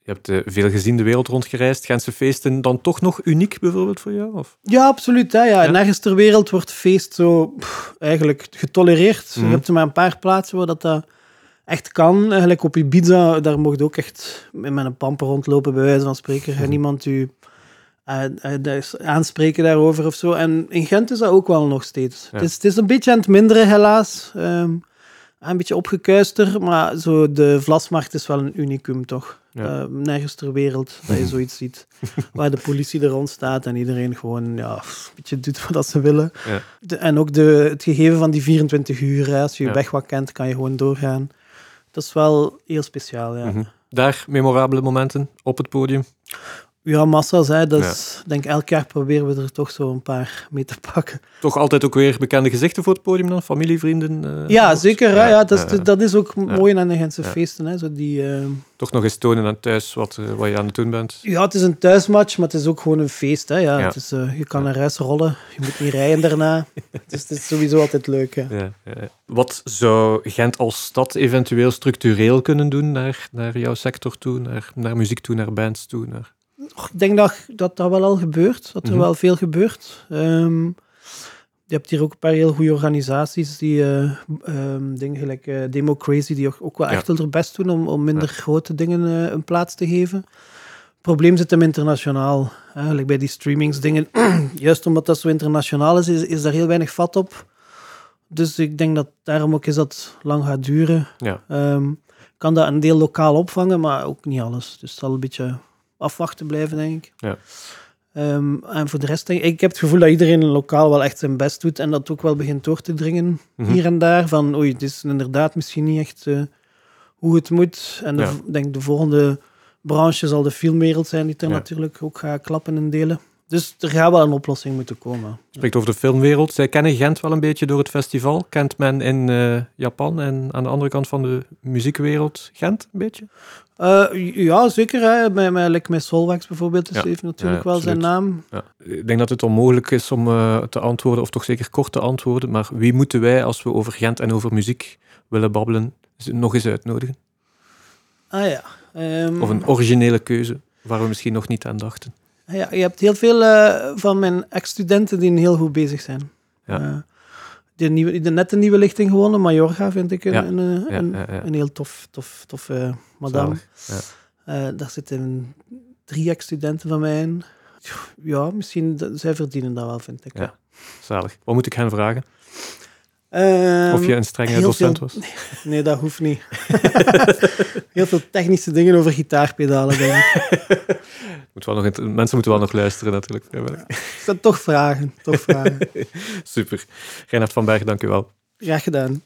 A: Je hebt eh, veel gezien de wereld rondgereisd. Gentse feesten dan toch nog uniek bijvoorbeeld voor jou? Of?
B: Ja, absoluut. Hè, ja.
A: Ja.
B: Nergens ter wereld wordt feest zo pff, eigenlijk getolereerd.
A: Mhm.
B: Je hebt er maar een paar plaatsen waar dat, dat echt kan. Eigenlijk op Ibiza, daar mocht ook echt met een pamper rondlopen, bij wijze van spreken. En niemand u eh, eh, aanspreken daarover of zo. En in Gent is dat ook wel nog steeds.
A: Ja.
B: Het, is, het is een beetje aan het minderen, helaas. Ehm, een beetje opgekuister, maar zo de Vlasmarkt is wel een unicum, toch?
A: Ja.
B: Eh, nergens ter wereld dat je zoiets ziet. Waar de politie er rond staat en iedereen gewoon ja, een beetje doet wat ze willen.
A: Ja.
B: De- en ook de, het gegeven van die 24 uur, hè, als je je weg wat kent, kan je gewoon doorgaan. Dat is wel heel speciaal, ja.
A: Mhm. Daar memorabele momenten op het podium.
B: Ja, massa's, hè. Dat ik denk elk jaar proberen we er toch zo een paar mee te pakken.
A: Toch altijd ook weer bekende gezichten voor het podium dan? Familie, vrienden? eh,
B: Ja, zeker. Ja, dat, is, dat is ook mooi aan de Gentse feesten. Hè. Zo die, eh,
A: Toch nog eens tonen aan thuis wat, eh, wat je aan het doen bent.
B: Ja, het is een thuismatch, maar het is ook gewoon een feest. Hè. Ja. Het is, eh, je kan naar huis rollen, je moet niet rijden daarna. dus het is sowieso altijd leuk. Hè.
A: Ja, ja, ja. Wat zou Gent als stad eventueel structureel kunnen doen naar, naar jouw sector toe, naar, naar muziek toe, naar bands toe? Naar...
B: Ik denk dat dat, dat wel al gebeurt, dat er
A: Mhm.
B: wel veel gebeurt. Ehm, je hebt hier ook een paar heel goede organisaties die eh, ehm, dingen gelijk eh, Demo Crazy, die ook, ook wel
A: Ja.
B: echt hun best doen om, om minder grote dingen eh, een plaats te geven. Het probleem zit hem internationaal. Eigenlijk bij die streamingsdingen, juist omdat dat zo internationaal is, is, is daar heel weinig vat op. Dus ik denk dat daarom ook is dat lang gaat duren.
A: Ja.
B: Ehm, kan dat een deel lokaal opvangen, maar ook niet alles. Dus het zal een beetje afwachten blijven, denk ik.
A: Ja.
B: Ehm, en voor de rest, denk ik, ik heb het gevoel dat iedereen lokaal wel echt zijn best doet en dat ook wel begint door te dringen
A: Mhm.
B: hier en daar. Van, oei, het is inderdaad misschien niet echt eh, hoe het moet. En de-
A: Ja.
B: denk de volgende branche zal de filmwereld zijn die er
A: Ja.
B: natuurlijk ook gaat klappen en delen. Dus er gaat wel een oplossing moeten komen.
A: Spreekt over de filmwereld. Zij kennen Gent wel een beetje door het festival. Kent men in eh, Japan en aan de andere kant van de muziekwereld Gent een beetje?
B: Eh, ja, zeker. Hè. Met, met, like met Solwax bijvoorbeeld, dus
A: Ja.
B: heeft natuurlijk
A: Ja,
B: wel zijn naam.
A: Ja. Ik denk dat het onmogelijk is om eh, te antwoorden, of toch zeker kort te antwoorden. Maar wie moeten wij, als we over Gent en over muziek willen babbelen, nog eens uitnodigen?
B: Ah ja. Ehm,
A: Of een originele keuze, waar we misschien nog niet aan dachten.
B: Ja. Je hebt heel veel eh, van mijn ex-studenten die heel goed bezig zijn.
A: Ja.
B: Eh, die, nieuwe, die net een nieuwe lichting gewonnen, Majorga vind ik een,
A: Ja.
B: een, eh, een,
A: ja, ja.
B: een heel tof, tof, tof eh, madame. Daar zitten drie ex-studenten van mij in. Ja, misschien, dat- zij verdienen dat wel, vind ik.
A: Ja. Zalig. Wat moet ik hen vragen?
B: Ehm,
A: Of je een strenge docent
B: veel-
A: was?
B: Nee, dat hoeft niet. Heel veel technische dingen over gitaarpedalen, denk ik.
A: Moet wel nog mensen moeten wel nog luisteren, natuurlijk. Ja.
B: Ik zou toch vragen, toch vragen.
A: Super. Reinhard van Berg, dank u wel.
B: Graag gedaan.